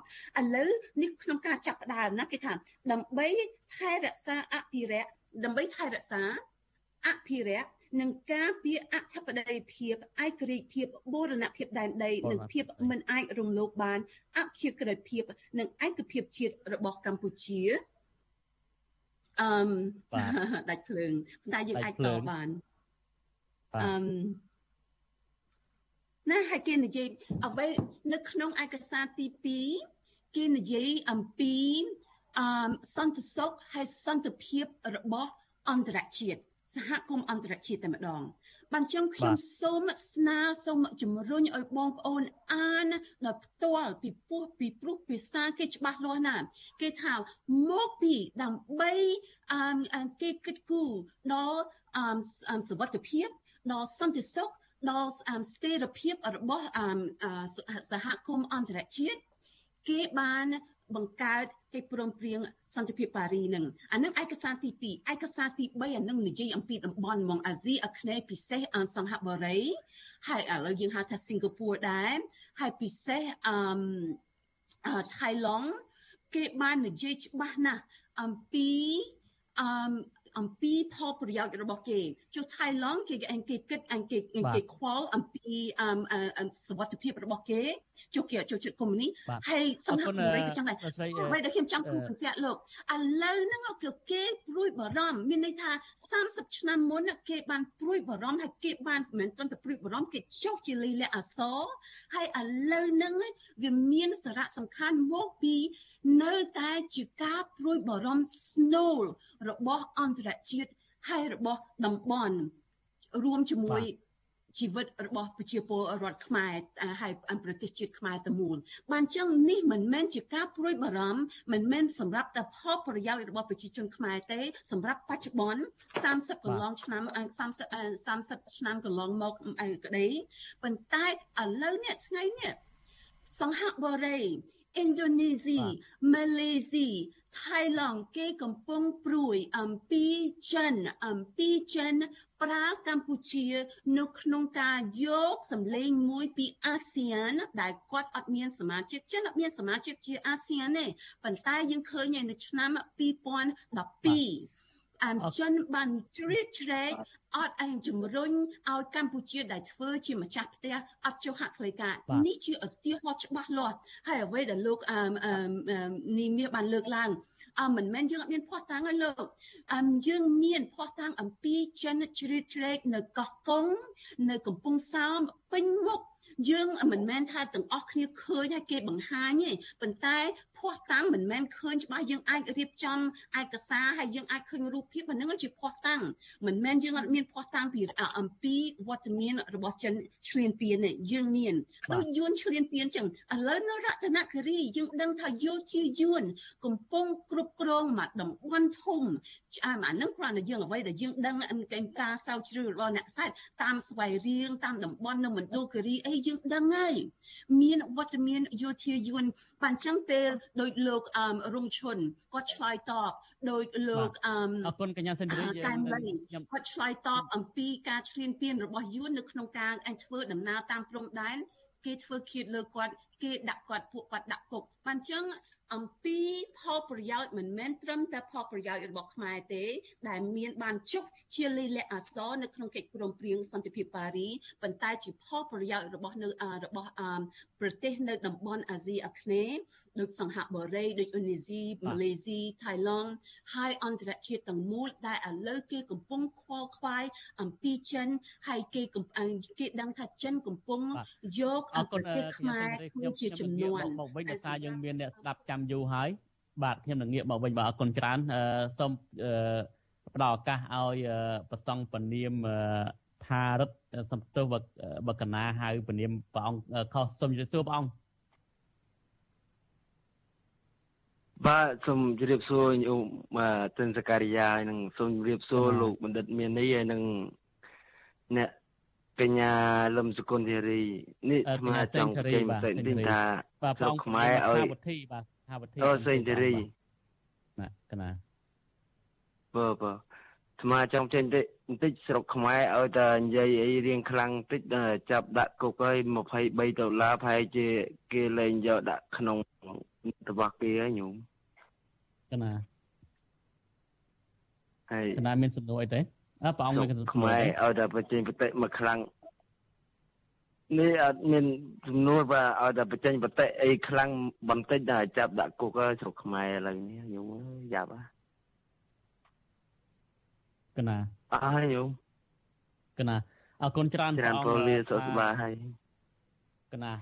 ឡូវនេះក្នុងការចាប់ផ្ដើមណាគេថាដើម្បីថែរក្សាអភិរក្សដើម្បីថែរក្សាអភិរក្សនឹងការពារអធិបតេយ្យភាពឯករាជ្យភាពបូរណភាពដែនដីនិងភាពមិនអាចរំលោភបានអព្យាក្រឹតភាពនិងឯកភាពជាតិរបស់កម្ពុជា អឺដាច់ភ្លើងតែយើងអាចតបានអឺណាហើយគេនិយាយអ្វីនៅក្នុងឯកសារទី2គេនិយាយអំពីអឺសន្តិសុខហើយសន្តិភាពរបស់អន្តរជាតិសហគមន៍អន្តរជាតិតែម្ដង បានចឹងខ្ញុំសូមស្នើសូមជំរុញឲ្យបងប្អូនអានដល់ផ្ទាល់ពីពោះពីព្រោះភាសាគេច្បាស់លាស់ណាស់គេថាមកពីដើម្បីអឺគេគិតគូរដល់អឺសវត្ថភាពដល់សន្តិសុខដល់ស្ថិរភាពរបស់សហគមន៍អន្តរជាតិគេបាន បង្កើតកិច្ចព្រមព្រៀងសន្តិភាពប៉ារីនឹងអានឹងឯកសារទី2ឯកសារទី3អានឹងនិយាយអំពីតំបន់ហ្មងអាស៊ីអាគ្នេយ៍ពិសេសអសង្ហបុរីហើយឥឡូវយើងហៅថាសិង្ហបុរីដែរហើយពិសេសអឺថៃឡង់គេបាននិយាយច្បាស់ណាស់អំពីអឺ អំពីផលប្រយោជន៍របស់គេចុះថៃឡង់គេគេគិតគេគេខ្វល់អំពីសវត្ថិភាពរបស់គេចុះគេចូលចិត្តកុំនេះហើយសំណាក់អាមេរិកក៏ចឹងដែរអ្វីដែលខ្ញុំចង់គូបញ្ជាក់លោកឥឡូវហ្នឹងគឺគេព្រួយបារម្ភមានន័យថា30ឆ្នាំមុនគេបានព្រួយបារម្ភហើយគេបានមិនមែនត្រឹមតែព្រួយបារម្ភគេចុះជាលិលាអសរហើយឥឡូវហ្នឹងវាមានសារៈសំខាន់មកពី នៅតែជាការព្រួយបារម្ភស្នូលរបស់អន្តរជាតិហើយរបស់តំបន់រួមជាមួយជីវិតរបស់ប្រជាពលរដ្ឋខ្មែរហើយប្រទេសជាតិខ្មែរទាំងមូលបានចឹងនេះមិនមែនជាការព្រួយបារម្ភមិនមែនសម្រាប់តែផលប្រយោជន៍របស់ប្រជាជនខ្មែរទេសម្រាប់បច្ចុប្បន្ន30កន្លងឆ្នាំ30 30ឆ្នាំកន្លងមកក្តីប៉ុន្តែឥឡូវនេះថ្ងៃនេះសង្ហបុរី ឥណ្ឌូនេស៊ីម៉ាឡេស៊ីថៃឡង់គេកំពុងព្រួយអំពីចិនអំពីចិនប្រើកម្ពុជា នៅក្នុងការយកសម្លេងមួយពីអាស៊ាន ដែលគាត់អត់មានសមាជិកចិនអត់មានសមាជិកជាអាស៊ានទេប៉ុន្តែយើងឃើញនៅឆ្នាំ2012អានចិនបានជ្រៀតជ្រែក អត់ឯងជំរុញឲ្យកម្ពុជាដែលធ្វើជាម្ចាស់ផ្ទះអត់ចុះហត្ថលេខានេះជាឧទាហរណ៍ច្បាស់លាស់ហើយអ្វីដែលលោកអឺនីមាសបានលើកឡើងអឺមិនមែនយើងអត់មានភ័ស្តុតាងទេលោកអឺយើងមានភ័ស្តុតាងអំពីចិនជ្រៀតជ្រែកនៅកោះកុងនៅកំពង់សោមពេញមុខ យើងមិនមែនថាទាំងអស់គ្នាឃើញហើយគេបង្ហាញទេប៉ុន្តែភ័ស្តុតាងមិនមែនឃើញច្បាស់យើងអាចរៀបចំឯកសារហើយយើងអាចឃើញរូបភាពអាហ្នឹងជាភ័ស្តុតាងមិនមែនយើងអត់មានភ័ស្តុតាងពីអំពីវត្តមានរបស់ចិនឆ្លៀនពៀនទេយើងមានដូចយួនឆ្លៀនពៀនចឹងឥឡូវនៅរតនគិរីយើងដឹងថាយោធាយួនកំពុងគ្រប់គ្រងមកតំបន់ធំអាហ្នឹងគ្រាន់តែយើងអ្វីដែលយើងដឹងកិច្ចការសោកជ្រៅរបស់អ្នកខ្សែតាមស្វ័យរៀងតាមតំបន់នៅមណ្ឌលគិរីអីយើងដឹងហើយមានវត្តមានយោធាយួនបានចឹងពេលដោយលោកអឺរុងឈុនគាត់ឆ្លើយតបដោយលោកអឺអរគុណកញ្ញាសិនរីកែមលីគាត់ឆ្លើយតបអំពីការឈ្លានពានរបស់យួននៅក្នុងការអញធ្វើដំណើរតាមព្រំដែនគេធ្វើឃាតលើគាត់គេដាក់គាត់ពួកគាត់ដាក់គុកបានចឹងអំពីផលប្រយោជន៍មិនមែនត្រឹមតែផលប្រយោជន៍របស់ខ្មែរទេ ដែលមានបានចុះជាលិលាអសរនៅក្នុងកិច្ចព្រមព្រៀងសន្តិភាពប៉ារីប៉ុន្តែជាផលប្រយោជន៍របស់នៅរបស់ប្រទេសនៅតំបន់អាស៊ីអាគ្នេយ៍ដូចសង្ហបុរីដូចឥណ្ឌូនេស៊ីម៉ាឡេស៊ីថៃឡង់ហើយអន្តរជាតិទាំងមូលដែលឥឡូវគេកំពុងខ្វល់ខ្វាយអំពីចិនហើយគេកំពុងគេដឹងថាចិនកំពុងយកប្រទេសខ្មែរគឺជាចំនួនមកវិញដោយសារយើងមានអ្នកស្ដាប់ចាំយូរហើយបាទខ្ញុំនឹងងាកមកវិញបាទអរគុណច្រើនសូមផ្ដល់ឱកាសឲ្យប្រសង់ពនាមថារិទ្ធសំទោសបកណាហៅពនាមព្រះអង្គខុសសូមជម្រាបសួរព្រះអង្គបាទសូមជម្រាបសួរញោមបាទទិនសការីយ៉ានិងសូមជម្រាបសួរលោកបណ្ឌិតមាននេះហើយនិងអ្នក កញ្ញាលឹមសុគន្ធធារីនេះអាត្មាចង់ចេញបន្តិចទីថាស្រុកខ្មែរឲ្យវធីបាទថាវធីអូសេងធារីណាកណាបើបើអាត្មាចង់ចេញតិចបន្តិចស្រុកខ្មែរឲ្យតែនិយាយអីរៀងខ្លាំងតិចចាប់ដាក់គុកហើយ23ដុល្លារប្រហែលជាគេលែងយកដាក់ក្នុងរបស់គេហើយញោមកណាហើយកណាមានសំណួរអីទេ អើព្រះអង្គមានសំណួរខ្មែរឲ្យតែបញ្ចេញបតិមកខ្លាំងនេះអត់មានសំណួរបាទឲ្យតែបញ្ចេញបតិអីខ្លាំងបន្តិចតែចាប់ដាក់គុកស្រុកខ្មែរឥឡូវនេះញោមយ៉ាប់ហ่ะកណាអើយញោមកណាអរគុណច្រើនព្រះអង្គច្រើនពលលាសុខសប្បាយហើយកណា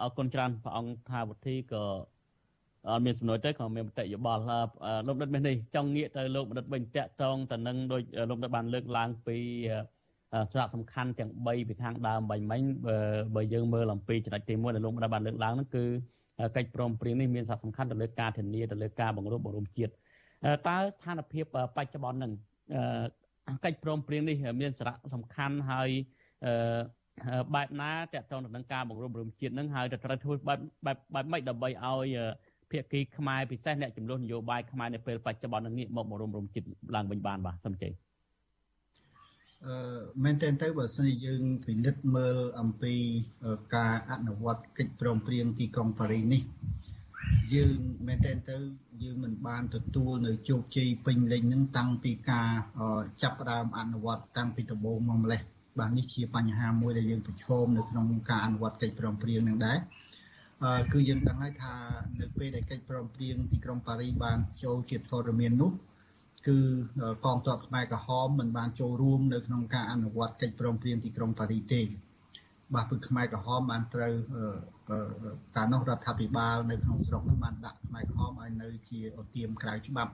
អរគុណច្រើនព្រះអង្គថាវុធីក៏ អត់មានសំណួរទេក៏មានមតិយោបល់លោកដិតនេះចង់ងាកទៅលោកបណ្ឌិតវិញតាក់តងទៅនឹងដោយលោកដិតបានលើកឡើងពីសារៈសំខាន់ទាំង3ពីខាងដើមបាញ់មិញបើយើងមើលអំពីចំណុចទី1ដែលលោកបណ្ឌិតបានលើកឡើងហ្នឹងគឺកិច្ចព្រមព្រៀងនេះមានសារៈសំខាន់ទៅលើការធានាទៅលើការបង្រួបបង្រួមជាតិតើស្ថានភាពបច្ចុប្បន្នហ្នឹងកិច្ចព្រមព្រៀងនេះមានសារៈសំខាន់ហើយបែបណាតកតងទៅនឹងការបង្រួបបង្រួមជាតិហ្នឹងហើយត្រូវធ្វើបែបបែបបែបម៉េចដើម្បីឲ្យ ភាគីខ្មែរពិសេសអ្នកចំនួននយោបាយខ្មែរនៅពេលបច្ចុប្បន្ននេះមកបរំរំចិត្តឡើងវិញបានបាទសូមជ័យអឺមែនតើទៅបើសិនជាយើងពិនិត្យមើលអំពីការអនុវត្តកិច្ចព្រមព្រៀងទីក្រុងប៉ារីសនេះយើងមែនទែនទៅយើងមិនបានទទួលនៅជោគជ័យពេញលេញនឹងតាំងពីការចាប់ផ្ដើមអនុវត្តតាំងពីដំបូងមកម្លេះបាទនេះជាបញ្ហាមួយដែលយើងប្រឈមនៅក្នុងការអនុវត្តកិច្ចព្រមព្រៀងនឹងដែរ គឺយើងដឹងហើយថានៅពេលដែលកិច្ចព្រមព្រៀងទីក្រុងប៉ារីបានចូលជាធរមាននោះគឺកងទ័ពខ្មែរក្រហមមិនបានចូលរួមនៅក្នុងការអនុវត្តកិច្ចព្រមព្រៀងទីក្រុងប៉ារីទេបាទគឺខ្មែរក្រហមបានត្រូវកាលនោះរដ្ឋាភិបាលនៅក្នុងស្រុកនោះបានដាក់ខ្មែរក្រហមឲ្យនៅជាអទៀមក្រៅច្បាប់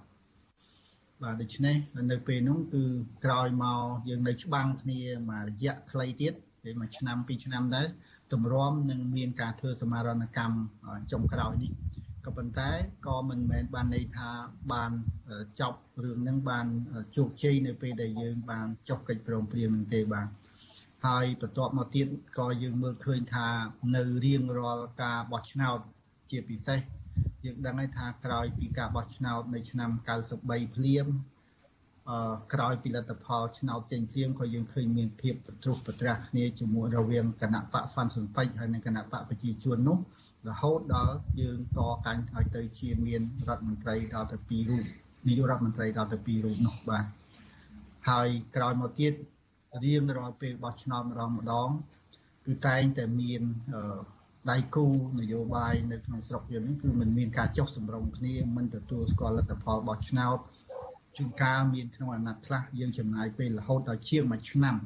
បាទដូច្នេះនៅពេលនោះគឺក្រោយមកយើងនៅច្បាំងគ្នាមួយរយៈខ្លីទៀតពេលមួយឆ្នាំពីរឆ្នាំដែរ ទម្រាំនឹងមានការធ្វើសមារណកម្មចុងក្រោយនេះក៏ប៉ុន្តែក៏មិនមែនបានន័យថាបានចប់រឿងហ្នឹងបានជោគជ័យនៅពេលដែលយើងបានចុះកិច្ចព្រមព្រៀងនឹងទេបាទហើយបន្ទាប់មកទៀតក៏យើងមើលឃើញថានៅរៀងរាល់ការបោះឆ្នោតជាពិសេសយើងដឹងហើយថាក្រោយពីការបោះឆ្នោតនៅឆ្នាំ93ភ្លាមអឺ ក្រោយពីលទ្ធផលឆ្នោតចេញភ្លាមក៏យើងឃើញមានភាពប្រទ្រុសប្រទ្រាស់គ្នាជាមួយរវាងគណៈបកហ្វាន់សុនពេចហើយនិងគណៈបកប្រជាជននោះរហូតដល់យើងកកាញ់ឲ្យទៅជាមានរដ្ឋមន្ត្រីដល់ទៅ2រូបនាយករដ្ឋមន្ត្រីដល់ទៅ2រូបនោះបាទហើយក្រោយមកទៀតរៀងរាល់ពេលបោះឆ្នោតម្ដងម្ដងគឺតែងតែមានដៃគូនយោបាយនៅក្នុងស្រុកយើងនេះគឺมันមានការចុះសម្រុងគ្នាមិនទទួលស្គាល់លទ្ធផលបោះឆ្នោត ជួនកាលមានក្នុងអាណត្តិខ្លះយើងចំណាយពេលរហូតដល់ជាង1ឆ្នាំ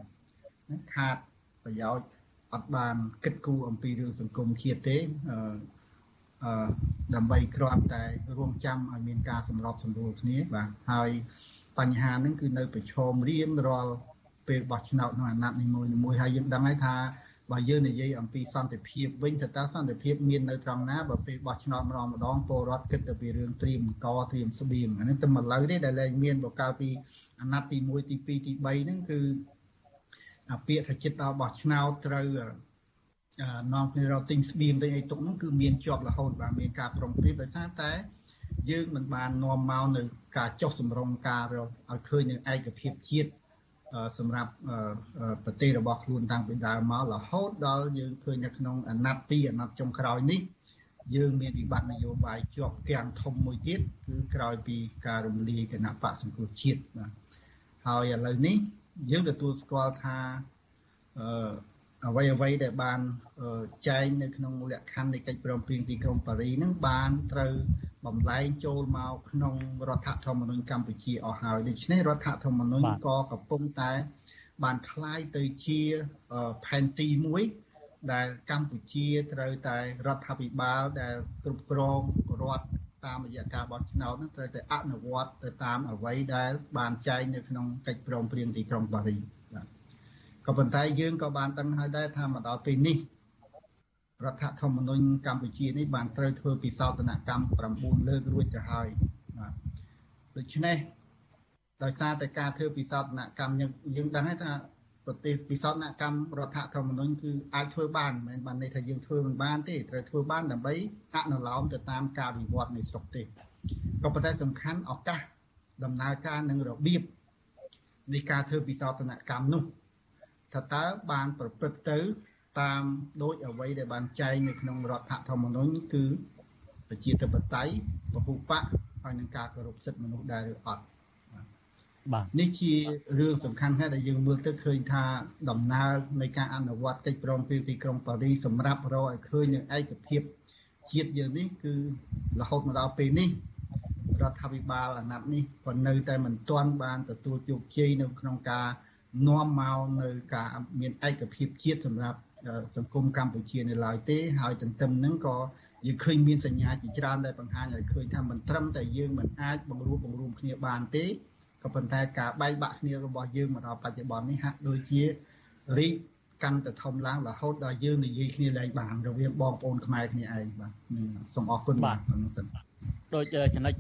ខាតប្រយោជន៍អត់បានគិតគូរអំពីរឿងសង្គមជាតិទេអឺអឺដើម្បីគ្រាន់តែរួមចាំឲ្យមានការសម្របសម្រួលគ្នាបាទហើយបញ្ហាហ្នឹងគឺនៅប្រឈមរៀងរាល់ពេលបោះឆ្នោតក្នុងអាណត្តិនីមួយៗហើយយើងដឹងហើយថា បើយើងនិយាយអំពីសន្តិភាពវិញតើតើសន្តិភាពមាននៅត្រង់ណាបើពេលបោះឆ្នោតម្ដងម្ដងពលរដ្ឋគិតទៅពីរឿងត្រៀមកត្រៀមស្បៀងអានេះតែមកលើទេដែលលែងមានបកាលពីអាណត្តិទី1ទី2ទី3ហ្នឹងគឺអាពាក្យថាចិត្តដល់បោះឆ្នោតត្រូវនាំគ្នារកទិញស្បៀងទិញអីទុកហ្នឹងគឺមានជាប់រហូតបាទមានការប្រុងប្រៀបដោយសារតែយើងមិនបាននាំមកនៅការចុះសម្រុងការឲ្យឃើញនៅឯកភាពជាតិ សម្រាប់ប្រទេសរបស់ខ្លួនតាំងពីដើមមករហូតដល់យើងឃើញនៅក្នុងអាណត្តិ2អាណត្តិចុងក្រោយនេះយើងមានវិបត្តិនយោបាយជាប់គាំងធំមួយទៀតគឺក្រោយពីការរំលាយគណៈបកសង្គ្រោះជាតិបាទហើយឥឡូវនេះយើងទទួលស្គាល់ថាអឺអ្វីអ្វីដែលបានចែងនៅក្នុងលក្ខខណ្ឌនៃកិច្ចព្រមព្រៀងទីក្រុងប៉ារីនឹងបានត្រូវ បំលែងចូលមកក្នុងរដ្ឋធម្មនុញ្ញកម្ពុជាអស់ហើយដូច្នេះរដ្ឋធម្មនុញ្ញក៏កំពុងតែបានคล้ายទៅជាផែនទីមួយដែលកម្ពុជាត្រូវតែរដ្ឋាភិបាលដែលគ្រប់គ្រងរដ្ឋតាមរយៈការបោះឆ្នោតនឹងត្រូវតែអនុវត្តទៅតាមអ្វីដែលបានចែងនៅក្នុងកិច្ចព្រមព្រៀងទីក្រុងប៉ារីបាទក៏ប៉ុន្តែយើងក៏បានដឹងហើយដែរថាមកដល់ពេលនេះ រដ្ឋធម្មនុញ្ញកម្ពុជានេះបានត្រូវធ្វើពិសោធនកម្ម9លើករួចទៅហើយបាទដូច្នេះដោយសារតែការធ្វើពិសោធនកម្មយើងយើងដឹងហើយថាប្រទេសពិសោធនកម្មរដ្ឋធម្មនុញ្ញគឺអាចធ្វើបានមិនមែនបានន័យថាយើងធ្វើមិនបានទេត្រូវធ្វើបានដើម្បីអនុលោមទៅតាមការវិវត្តនៃស្រុកទេក៏ប៉ុន្តែសំខាន់ឱកាសដំណើរការនិងរបៀបនៃការធ្វើពិសោធនកម្មនោះថាតើបានប្រព្រឹត្តទៅ តាមដូចអ្វីដែលបានចែងនៅក្នុងរដ្ឋធម្មនុញ្ញគឺប្រជាធិបតេយ្យពហុបកហើយនឹងការគោរពសិទ្ធិមនុស្សដែរឬអត់បាទនេះជារឿងសំខាន់ណាស់ដែលយើងមើលទៅឃើញថាដំណើរនៃការអនុវត្តកិច្ចព្រមព្រៀងទីក្រុងប៉ារីសសម្រាប់រកឲ្យឃើញនៅឯកភាពជាតិយើងនេះគឺរហូតមកដល់ពេលនេះរដ្ឋាភិបាលអាណត្តិនេះក៏នៅតែមិនទាន់បានទទួលជោគជ័យនៅក្នុងការនាំមកនៅការមានឯកភាពជាតិសម្រាប់ សង្គមកម្ពុជានៅឡើយទេហើយទន្ទឹមនឹងក៏យើងឃើញមានសញ្ញាជាច្រើនដែលបង្ហាញឲ្យឃើញថាមិនត្រឹមតែយើងមិនអាចបង្រួបបង្រួមគ្នាបានទេក៏ប៉ុន្តែការបែកបាក់គ្នារបស់យើងមកដល់បច្ចុប្បន្ននេះហាក់ដូចជារីកកាន់តែធំឡើងរហូតដល់យើងនិយាយគ្នាឡើងបានរវាងបងប្អូនខ្មែរគ្នាឯងបាទសូមអរគុណបាទដូចចំណុច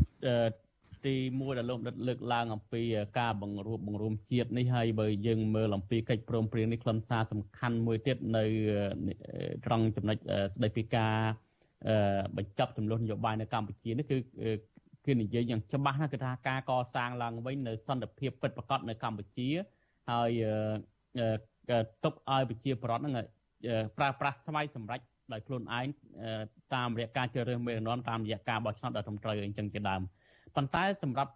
ទី1ដែលលោកដិតលើកឡើងអំពីការបង្រួបបង្រួមជាតិនេះហើយបើយើងមើលអំពីកិច្ចព្រមព្រៀងនេះខ្លឹមសារសំខាន់មួយទៀតនៅត្រង់ចំណុចស្ដីពីការបញ្ចប់ចំនួននយោបាយនៅកម្ពុជានេះគឺគឺនិយាយយ៉ាងច្បាស់ណាគឺថាការកសាងឡើងវិញនៅសន្តិភាពពិតប្រាកដនៅកម្ពុជាហើយទុកឲ្យប្រជាពលរដ្ឋហ្នឹងប្រើប្រាស់ស្វ័យសម្រេចដោយខ្លួនឯងតាមរយៈការជ្រើសរើសមេដឹកនាំតាមរយៈការបោះឆ្នោតដ៏ត្រឹមត្រូវអញ្ចឹងជាដើម ប៉ុន្តែសម្រាប់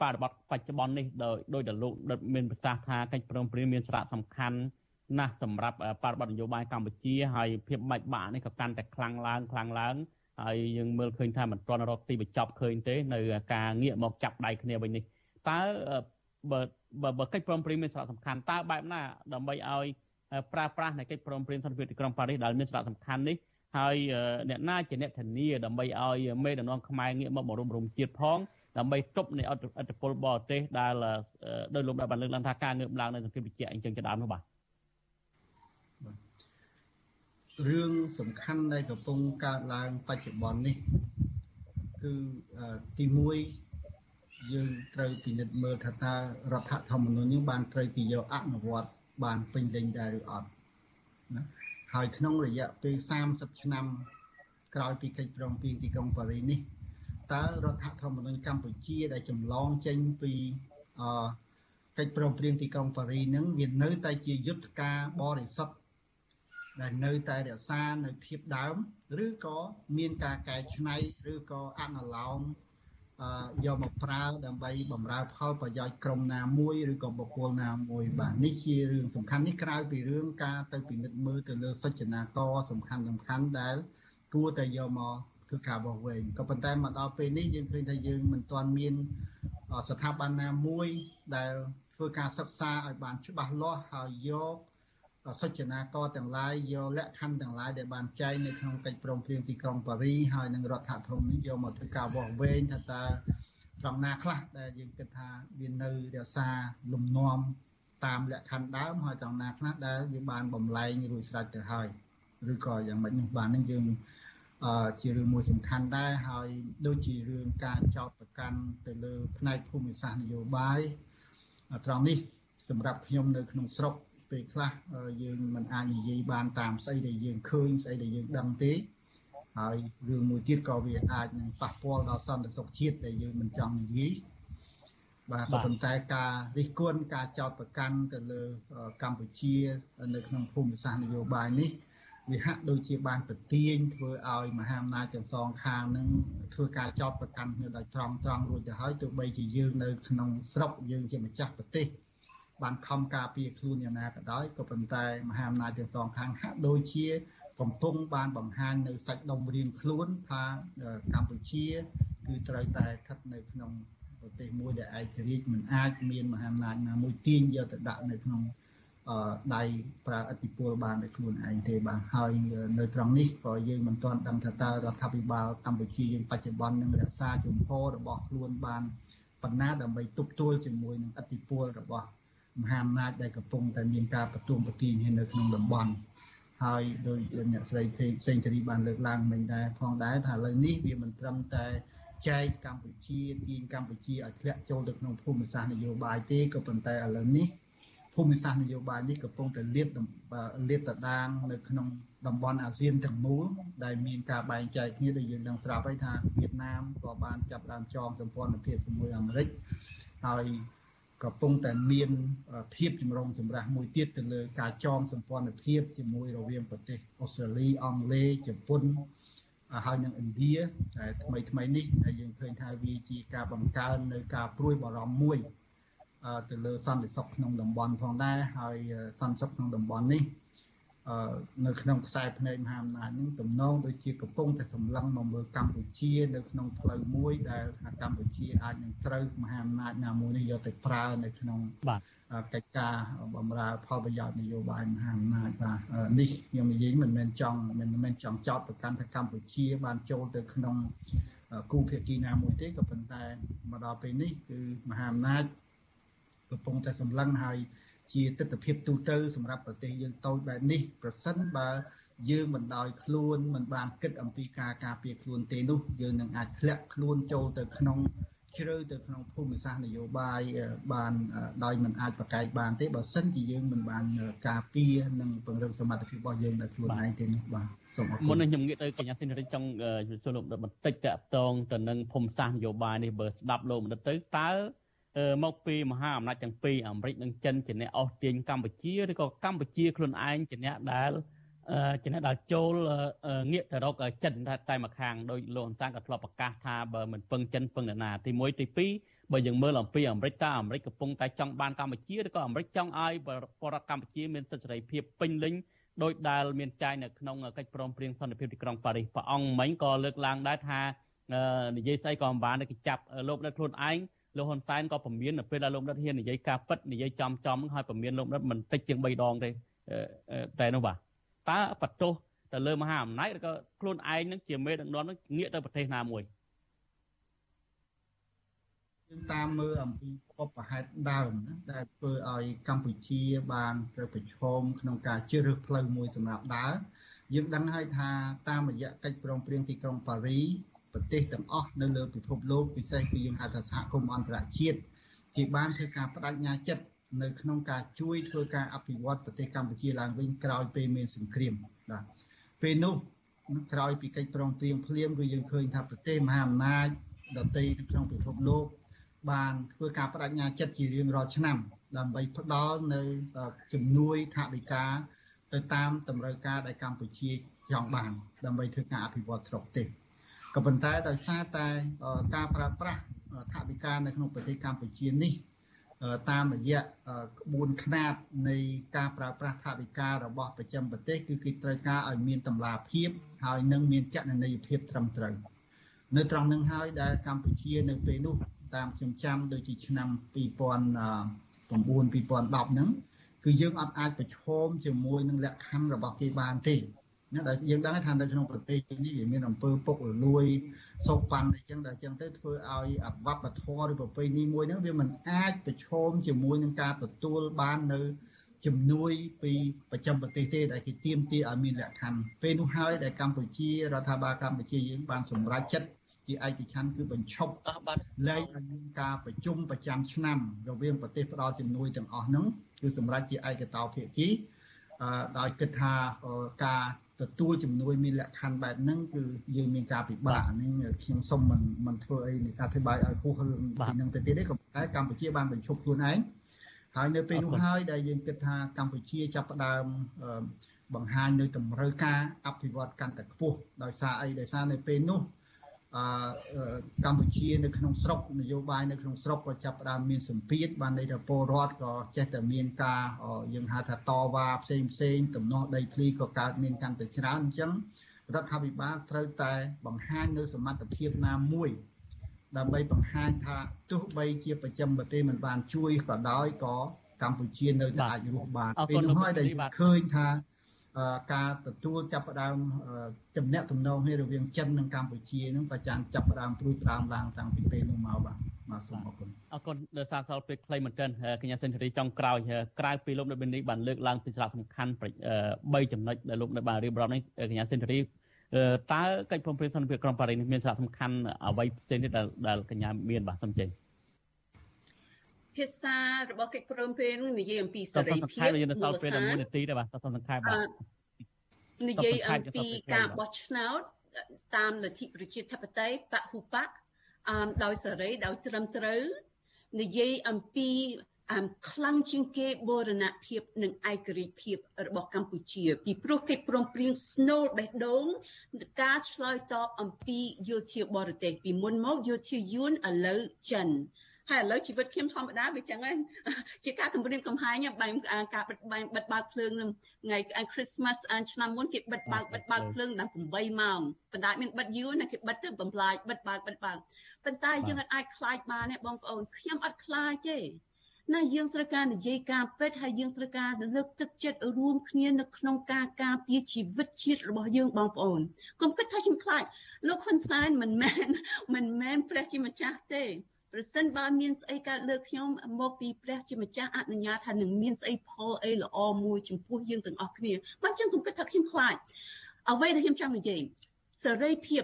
បរិបទបច្ចុប្បន្ននេះដោយដោយតែលោកដិតមានប្រសាសន៍ថាកិច្ចព្រមព្រៀងមានសារៈសំខាន់ណាស់សម្រាប់បរិបទនយោបាយកម្ពុជាហើយភាពបាច់បាក់នេះក៏កាន់តែខ្លាំងឡើងខ្លាំងឡើងហើយយើងមើលឃើញថាមិនទាន់រកទីបញ្ចប់ឃើញទេនៅការងាកមកចាប់ដៃគ្នាវិញនេះតើបើបើកិច្ចព្រមព្រៀងមានសារៈសំខាន់តើបែបណាដើម្បីឲ្យប្រើប្រាស់នៃកិច្ចព្រមព្រៀងសន្តិភាពទីក្រុងប៉ារីសដែលមានសារៈសំខាន់នេះហើយអ្នកណាជាអ្នកធានាដើម្បីឲ្យមេដឹកនាំខ្មែរងាកមកបង្រួបរំជាតិផង ដើម្បីទប់នៃអត្តពលបរទេសដែលដោយលោកបានលើកឡើងថាការងើបឡើងនៅសង្គមវិជាអញ្ចឹងជាដើមនោះបាទរឿងសំខាន់ដែលកំពុងកើតឡើងបច្ចុប្បន្ននេះគឺទី1យើងត្រូវពិនិត្យមើលថាតើរដ្ឋធម្មនុញ្ញនេះបានត្រូវគេយកអនុវត្តបានពេញលេញដែរឬអត់ណាហើយក្នុងរយៈពេល30ឆ្នាំក្រោយពីកិច្ចព្រមព្រៀងទីក្រុងប៉ារីសនេះ តើរដ្ឋធម្មនុញ្ញកម្ពុជាដែលចម្លងចេញពីអកិច្ចព្រមព្រៀងទីក្រុងប៉ារីសនឹងវានៅតែជាយុទ្ធការបរិសុទ្ធដែលនៅតែរក្សានៅភាពដើម ឬក៏មានការកែច្នៃឬក៏អនុលោមយកមកប្រើដើម្បីបម្រើផលប្រយោជន៍ក្រុមណាមួយឬក៏បុគ្គលណាមួយបាទនេះជារឿងសំខាន់នេះក្រៅពីរឿងការទៅពិនិត្យមើលទៅលើសុចនាករសំខាន់សំខាន់ដែលគួរតែយកមក ធ្វើការបោះវែងក៏ប៉ុន្តែមកដល់ពេលនេះយើងឃើញថាយើងមិនទាន់មានស្ថាប័នណាមួយដែលធ្វើការសិក្សាឲ្យបានច្បាស់លាស់ហើយយកសុចនាករទាំងឡាយយកលក្ខខណ្ឌទាំងឡាយដែលបានចែងនៅក្នុងកិច្ចព្រមព្រៀងទីក្រុងប៉ារីហើយនឹងរដ្ឋធម្មនុញ្ញយកមកធ្វើការវាស់វែងថាតើត្រង់ណាខ្លះដែលយើងគិតថាវានៅរក្សាលំនាំតាមលក្ខខណ្ឌដើមហើយត្រង់ណាខ្លះដែលវាបានបំលែងរួចស្រេចទៅហើយឬក៏យ៉ាងម៉េចនោះបាននឹងយើងអឺ ជារឿងមួយសំខាន់ដែរហើយដូចជារឿងការចោទប្រកាន់ទៅលើ ផ្នែកភូមិសាស្ត្រនយោបាយត្រង់នេះសម្រាប់ខ្ញុំនៅក្នុងស្រុកពេលខ្លះយើងមិនអាចនិយាយបានតាមស្អីដែលយើងឃើញស្អីដែលយើងដឹងទេហើយរឿងមួយទៀតក៏វាអាចនឹងប៉ះពាល់ដល់សន្តិសុខជាតិដែលយើងមិនចង់និយាយបាទក៏ប៉ុន្តែការរិះគន់ការចោទប្រកាន់ទៅលើកម្ពុជា នៅក្នុងភូមិសាស្ត្រនយោបាយនេះ វាហាក់ដូចជាបានប្រទៀងធ្វើឲ្យមហាអំណាចទាំងសងខាងនឹងធ្វើការចោទប្រកាន់គ្នាដោយត្រង់ត្រង់រួចទៅហើយទោះបីជាយើងនៅក្នុងស្រុកយើងជាម្ចាស់ប្រទេសបានខំការពារខ្លួនយ៉ាងណាក៏ដោយក៏ប៉ុន្តែមហាអំណាចទាំងសងខាងហាក់ដូចជាកំពុងបានបង្ហាញនៅសាច់ដុំរៀងខ្លួនថាកម្ពុជា គឺត្រូវតែស្ថិតនៅក្នុងប្រទេសមួយដែលឯករាជ្យមិនអាចមានមហាអំណាចណាមួយទាញយកទៅដាក់នៅក្នុង ដៃប្រើអធិពលបានដោយខ្លួនឯងទេបាទហើយនៅត្រង់នេះក៏យើងមិនទាន់ដឹងថាតើរដ្ឋាភិបាលកម្ពុជាយើងបច្ចុប្បន្ននឹងរក្សាជំហររបស់ខ្លួនបានប៉ុណ្ណាដើម្បីទប់ទល់ជាមួយនឹងអធិពលរបស់មហាអំណាចដែលកំពុងតែមានការបន្ទួងបន្ទាញនៅក្នុងតំបន់ហើយដោយអ្នកស្រីសេងធារីបានលើកឡើងមិញដែរផងដែរថាឥឡូវនេះវាមិនត្រឹមតែចែកកម្ពុជាទាញកម្ពុជាឲ្យធ្លាក់ចូលទៅក្នុងភូមិសាស្ត្រនយោបាយទេក៏ប៉ុន្តែឥឡូវនេះ ភូមិសាស្ត្រនយោបាយនេះកំពុងតែលាតលាតតដាងនៅក្នុងតំបន់អាស៊ានទាំងមូលដែលមានការបែងចែកគ្នាដែលយើងដឹងស្រាប់ហើយថាវៀតណាមក៏បានចាប់ដើមចងសម្ព័ន្ធភាពជាមួយអាមេរិកហើយកំពុងតែមានភាពចម្រុងចម្រាស់មួយទៀតទៅលើការចងសម្ព័ន្ធភាពជាមួយរវាងប្រទេសអូស្ត្រាលីអង់គ្លេសជប៉ុនហើយនិងឥណ្ឌាតែថ្មីថ្មីនេះដែលយើងឃើញថាវាជាការបង្កើននៅការព្រួយបារម្ភមួយ ទៅលើសន្តិសុខក្នុងតំបន់ផងដែរហើយសន្តិសុខក្នុងតំបន់នេះនៅក្នុងខ្សែភ្នែកមហាអំណាចនឹងទំនងដូចជាកំពុងតែសម្លឹងមកមើលកម្ពុជានៅក្នុងផ្លូវមួយដែលកម្ពុជាអាចនឹងត្រូវមហាអំណាចណាមួយនេះយកទៅប្រើនៅក្នុងបាទកិច្ចការបម្រើផលប្រយោជន៍នយោបាយមហាអំណាចបាទនេះខ្ញុំនិយាយមិនមែនចង់មិនមែនចង់ចោទប្រកាន់ថាកម្ពុជា បានចូលទៅក្នុងគូភាគីណាមួយទេក៏ប៉ុន្តែមកដល់ពេលនេះគឺមហាអំណាច កំពុងតែសម្លឹងហើយជាទស្សនវិជ្ជាទូទៅសម្រាប់ប្រទេសយើងតូចបែបនេះប្រសិនបើយើងមិនដោយខ្លួនមិនបានគិតអំពីការការពារខ្លួនទេនោះយើងនឹងអាចធ្លាក់ខ្លួនចូលទៅក្នុងជ្រៅទៅក្នុងភូមិសាស្ត្រនយោបាយបានដោយមិនអាចប្រកែកបានទេបើសិនជាយើងមិនបានការពារនិងពង្រឹងសមត្ថភាពរបស់យើងដោយខ្លួនឯងទេនោះបាទសូមអរគុណមុននេះខ្ញុំងាកទៅកញ្ញាសេនរិចចង់សួរលោកបន្តិចតកតងទៅនឹងភូមិសាស្ត្រនយោបាយនេះបើស្ដាប់លោកបណ្ឌិតទៅតើ មកពីមហាអំណាចទាំងពីរអាមេរិកនិងចិនជាអ្នកអស់ទាញកម្ពុជាឬក៏កម្ពុជាខ្លួនឯងជាអ្នកដែលអឺចំណេះដល់ចូលងាកទៅរកចិនតែមួយខាងដោយលោកអនសានក៏ធ្លាប់ប្រកាសថាបើមិនពឹងចិនពឹងនរណាទី1ទី2បើយើងមើលអំពីអាមេរិកតើអាមេរិកកំពុងតែចង់បានកម្ពុជាឬក៏អាមេរិកចង់ឲ្យបរតកម្ពុជាមានសិទ្ធិសេរីភាពពេញលេញដោយដែលមានចែងនៅក្នុងកិច្ចព្រមព្រៀងសន្តិភាពទីក្រុងប៉ារីសព្រះអង្គមិញក៏លើកឡើងដែរថានិយាយស្អីក៏មិនបានគេចាប់លោកនៅខ្លួនឯង លោកហ៊ុនសែនក៏ពមៀននៅពេលដែលលោកដិតហ៊ាននិយាយការពិតនិយាយចំចំហើយពមៀនលោកដិតមិនតិចជាង3ដងទេតែនោះបាទតើបន្ទោសទៅលើមហាអំណាចឬក៏ខ្លួនឯងនឹងជាមេដឹកនាំនឹងងាកទៅប្រទេសណាមួយយើងតាមមើលអំពីបបហេតុដើមណាដែលធ្វើឲ្យកម្ពុជាបានត្រូវប្រឈមក្នុងការជ្រើសរើសផ្លូវមួយសម្រាប់ដើរយើងដឹងហើយថាតាមរយៈកិច្ចព្រមព្រៀងទីក្រុងប៉ារី ប្រទេសទាំងអស់នៅលើពិភពលោកពិសេសគឺយើងហៅថាសហគមន៍អន្តរជាតិជាបានធ្វើការបដិញ្ញាចិត្តនៅក្នុងការជួយធ្វើការអភិវឌ្ឍប្រទេសកម្ពុជាឡើងវិញក្រោយពេលមានសង្គ្រាមបាទពេលនោះក្រោយពីកិច្ចព្រមព្រៀងភ្លាមគឺយើងឃើញថាប្រទេសមហាអំណាចដទៃនៅក្នុងពិភពលោក បានធ្វើការបដិញ្ញាចិត្តជារៀងរាល់ឆ្នាំ ដើម្បីផ្ដល់នៅជំនួយថវិកាទៅតាមតម្រូវការដែលកម្ពុជាចង់បាន ដើម្បីធ្វើការអភិវឌ្ឍស្រុកទេស ក៏ប៉ុន្តែដោយសារតែការប្រើប្រាស់ថវិកានៅក្នុងប្រទេសកម្ពុជានេះតាមរយៈក្បួនខ្នាតនៃការប្រើប្រាស់ថវិការបស់ប្រចាំប្រទេសគឺគេត្រូវការឲ្យមានតម្លាភាពហើយនឹងមានចលនាភាពត្រឹមត្រូវនៅត្រង់នឹងហើយដែលកម្ពុជានៅពេលនោះតាមខ្ញុំចាំដូចជាឆ្នាំ2009 2010ហ្នឹងគឺយើងអត់អាចប្រឈមជាមួយនឹងលក្ខខណ្ឌរបស់គេបានទេ ណាដែលយើងដឹងថានៅក្នុងប្រទេសនេះវាមានអំពើពុករលួយសោកប៉ាន់អីចឹងដែលចឹងទៅធ្វើឲ្យអវបធម៌ឬប្រពៃណីមួយហ្នឹងវាមិនអាចប្រឈមជាមួយនឹងការទទួលបាននៅជំនួយពីប្រចាំប្រទេសទេដែលគេទៀមទាឲ្យមានលក្ខខណ្ឌពេលនោះហើយដែលកម្ពុជារដ្ឋាភិបាលកម្ពុជាយើងបានសម្រេចចិត្តជាឯកច្ឆន្ទគឺបញ្ឈប់លែងឲ្យមានការប្រជុំប្រចាំឆ្នាំរវាងប្រទេសផ្ដល់ជំនួយទាំងអស់ហ្នឹងគឺសម្រេចជាឯកតោភាគីដោយគិតថាការ ទទួលជំនួយមានលក្ខខណ្ឌបែបហ្នឹងគឺយើងមានការពិបាកហ្នឹងខ្ញុំសុំមិនមិនធ្វើអីនៃការអធិប្បាយឲ្យហួសរឿងពីហ្នឹងទៅទៀតទេក៏តែកម្ពុជាបានបញ្ឈប់ខ្លួនឯងហើយនៅពេលនោះហើយដែលយើងគិតថាកម្ពុជាចាប់ផ្ដើមបង្ហាញនៅតម្រូវការអភិវឌ្ឍកាន់តែខ្ពស់ដោយសារអីដោយសារនៅពេលនោះអឺ កម្ពុជានៅក្នុងស្រុកនយោបាយនៅក្នុងស្រុកក៏ចាប់ផ្ដើមមានសម្ពាធបានន័យថាពលរដ្ឋក៏ចេះតែមានការយើងហៅថាតវ៉ាផ្សេងផ្សេងទំនាស់ដីធ្លីក៏កើតមានកាន់តែច្រើនអញ្ចឹងរដ្ឋាភិបាលត្រូវតែបង្ហាញនៅសមត្ថភាពណាមួយដើម្បីបង្ហាញថាទោះបីជាប្រចាំប្រទេសមិនបានជួយក៏ដោយក៏កម្ពុជានៅតែអាចរស់បានពេលនោះហើយដែលឃើញថា ការទទួលចាប់ផ្ដើមទំនាក់ទំនងនេះរវាងចិននិងកម្ពុជានឹងប្រចាំចាប់ផ្ដើមព្រួយផ្ដើមឡើងតាំងពីពេលនោះមកបាទបាទសូមអរគុណអរគុណដោយសារសល់ពេលខ្លីមែនទែនកញ្ញាសេនស៊ូរីចុងក្រោយក្រៅពីលោកនៅពេលនេះបានលើកឡើងពីសារៈសំខាន់3ចំណុចដែលលោកនៅបានរៀបរាប់នេះកញ្ញាសេនស៊ូរីតើកិច្ចព្រមព្រៀងសន្តិភាពក្រុងប៉ារីសនេះមានសារៈសំខាន់អ្វីផ្សេងទៀតដែលកញ្ញាមានបាទសូមចេញ ភាសារបស់កិច្ចព្រមព្រៀងនិយាយអំពីសេរីភាពមូលដ្ឋានពេល1នាទីដែរបាទសូមសង្ខេបបាទនិយាយអំពីការបោះឆ្នោតតាមលទ្ធិប្រជាធិបតេយ្យបហ៊ុបកអមដោយសេរីដោយត្រឹមត្រូវនិយាយអំពីអមខ្លាំងជាងគេបូរណភាពនិងឯករាជ្យភាពរបស់កម្ពុជា ពីព្រោះកិច្ចព្រមព្រៀងស្នូលបេះដូងការឆ្លើយតបអំពីយោធាបរទេសពីមុនមកយោធាយួនឥឡូវចិន ហើយឥឡូវជីវិតខ្ញុំធម្មតាវាចឹងហើយជាការគម្រាមកំហែងបែបការបិទបិទបើកភ្លើងថ្ងៃ Christmas ឆ្នាំមុនគេបិទបើកបិទបើកភ្លើងដល់8ម៉ោងបណ្ដាមានបិទយូរណាគេបិទទៅបំផ្លាញបិទបើកបិទបើកប៉ុន្តែយើងអាចខ្លាចបានទេបងប្អូនខ្ញុំអត់ខ្លាចទេណាយើងត្រូវការនិយាយការពិតហើយយើងត្រូវការលើកទឹកចិត្តរួមគ្នានៅក្នុងការការពារជីវិតជាតិរបស់យើងបងប្អូនកុំគិតថាខ្ញុំខ្លាចលោកហ៊ុនសែនមិនមែនមិនមែនព្រះជាម្ចាស់ទេ ប្រសិនបើមានស្អីកើតលើខ្ញុំមកពីព្រះជាម្ចាស់អនុញ្ញាតថានឹងមានស្អីផលអីល្អមួយចំពោះយើងទាំងអស់គ្នាបើចឹងខ្ញុំគិតថាខ្ញុំខ្លាចអ្វីដែលខ្ញុំចង់និយាយសេរីភាព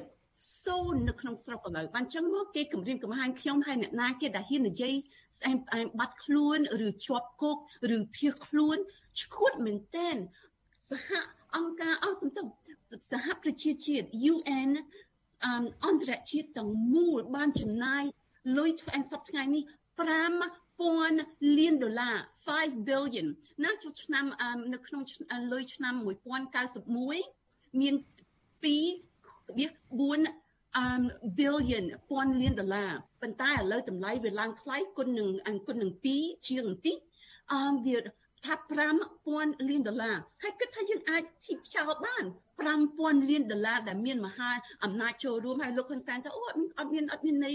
សូននៅក្នុងស្រុកឥឡូវបានចឹងមកគេគម្រាមកំហែងខ្ញុំហើយអ្នកណាគេដែលហ៊ាននិយាយស្អែមអែមបាត់ខ្លួនឬជាប់គុកឬភៀសខ្លួនឈួតមែនតែនសហអង្គការអសន្តិសហប្រជាជាតិ UN អន្តរជាតិទាំងមូលបានចំណាយ លុយធ្វើអសប្ថ្ងៃនេះ5000 5000លានដុល្លារ5 billion ណាចុះឆ្នាំនៅក្នុងលុយឆ្នាំ1091មាន2.4អឺ billion ពាន់លានដុល្លារប៉ុន្តែឥឡូវតម្លៃវាឡើងថ្លៃគុណនឹងគុណនឹង2ជាងបន្តិចអឺវាថា5000លានដុល្លារហើយគិតថាយើងអាចជីកចោលបាន5000លានដុល្លារដែលមានមហាអំណាចចូលរួមហើយលោកហ៊ុនសែនថាអូអត់មានអត់មានន័យ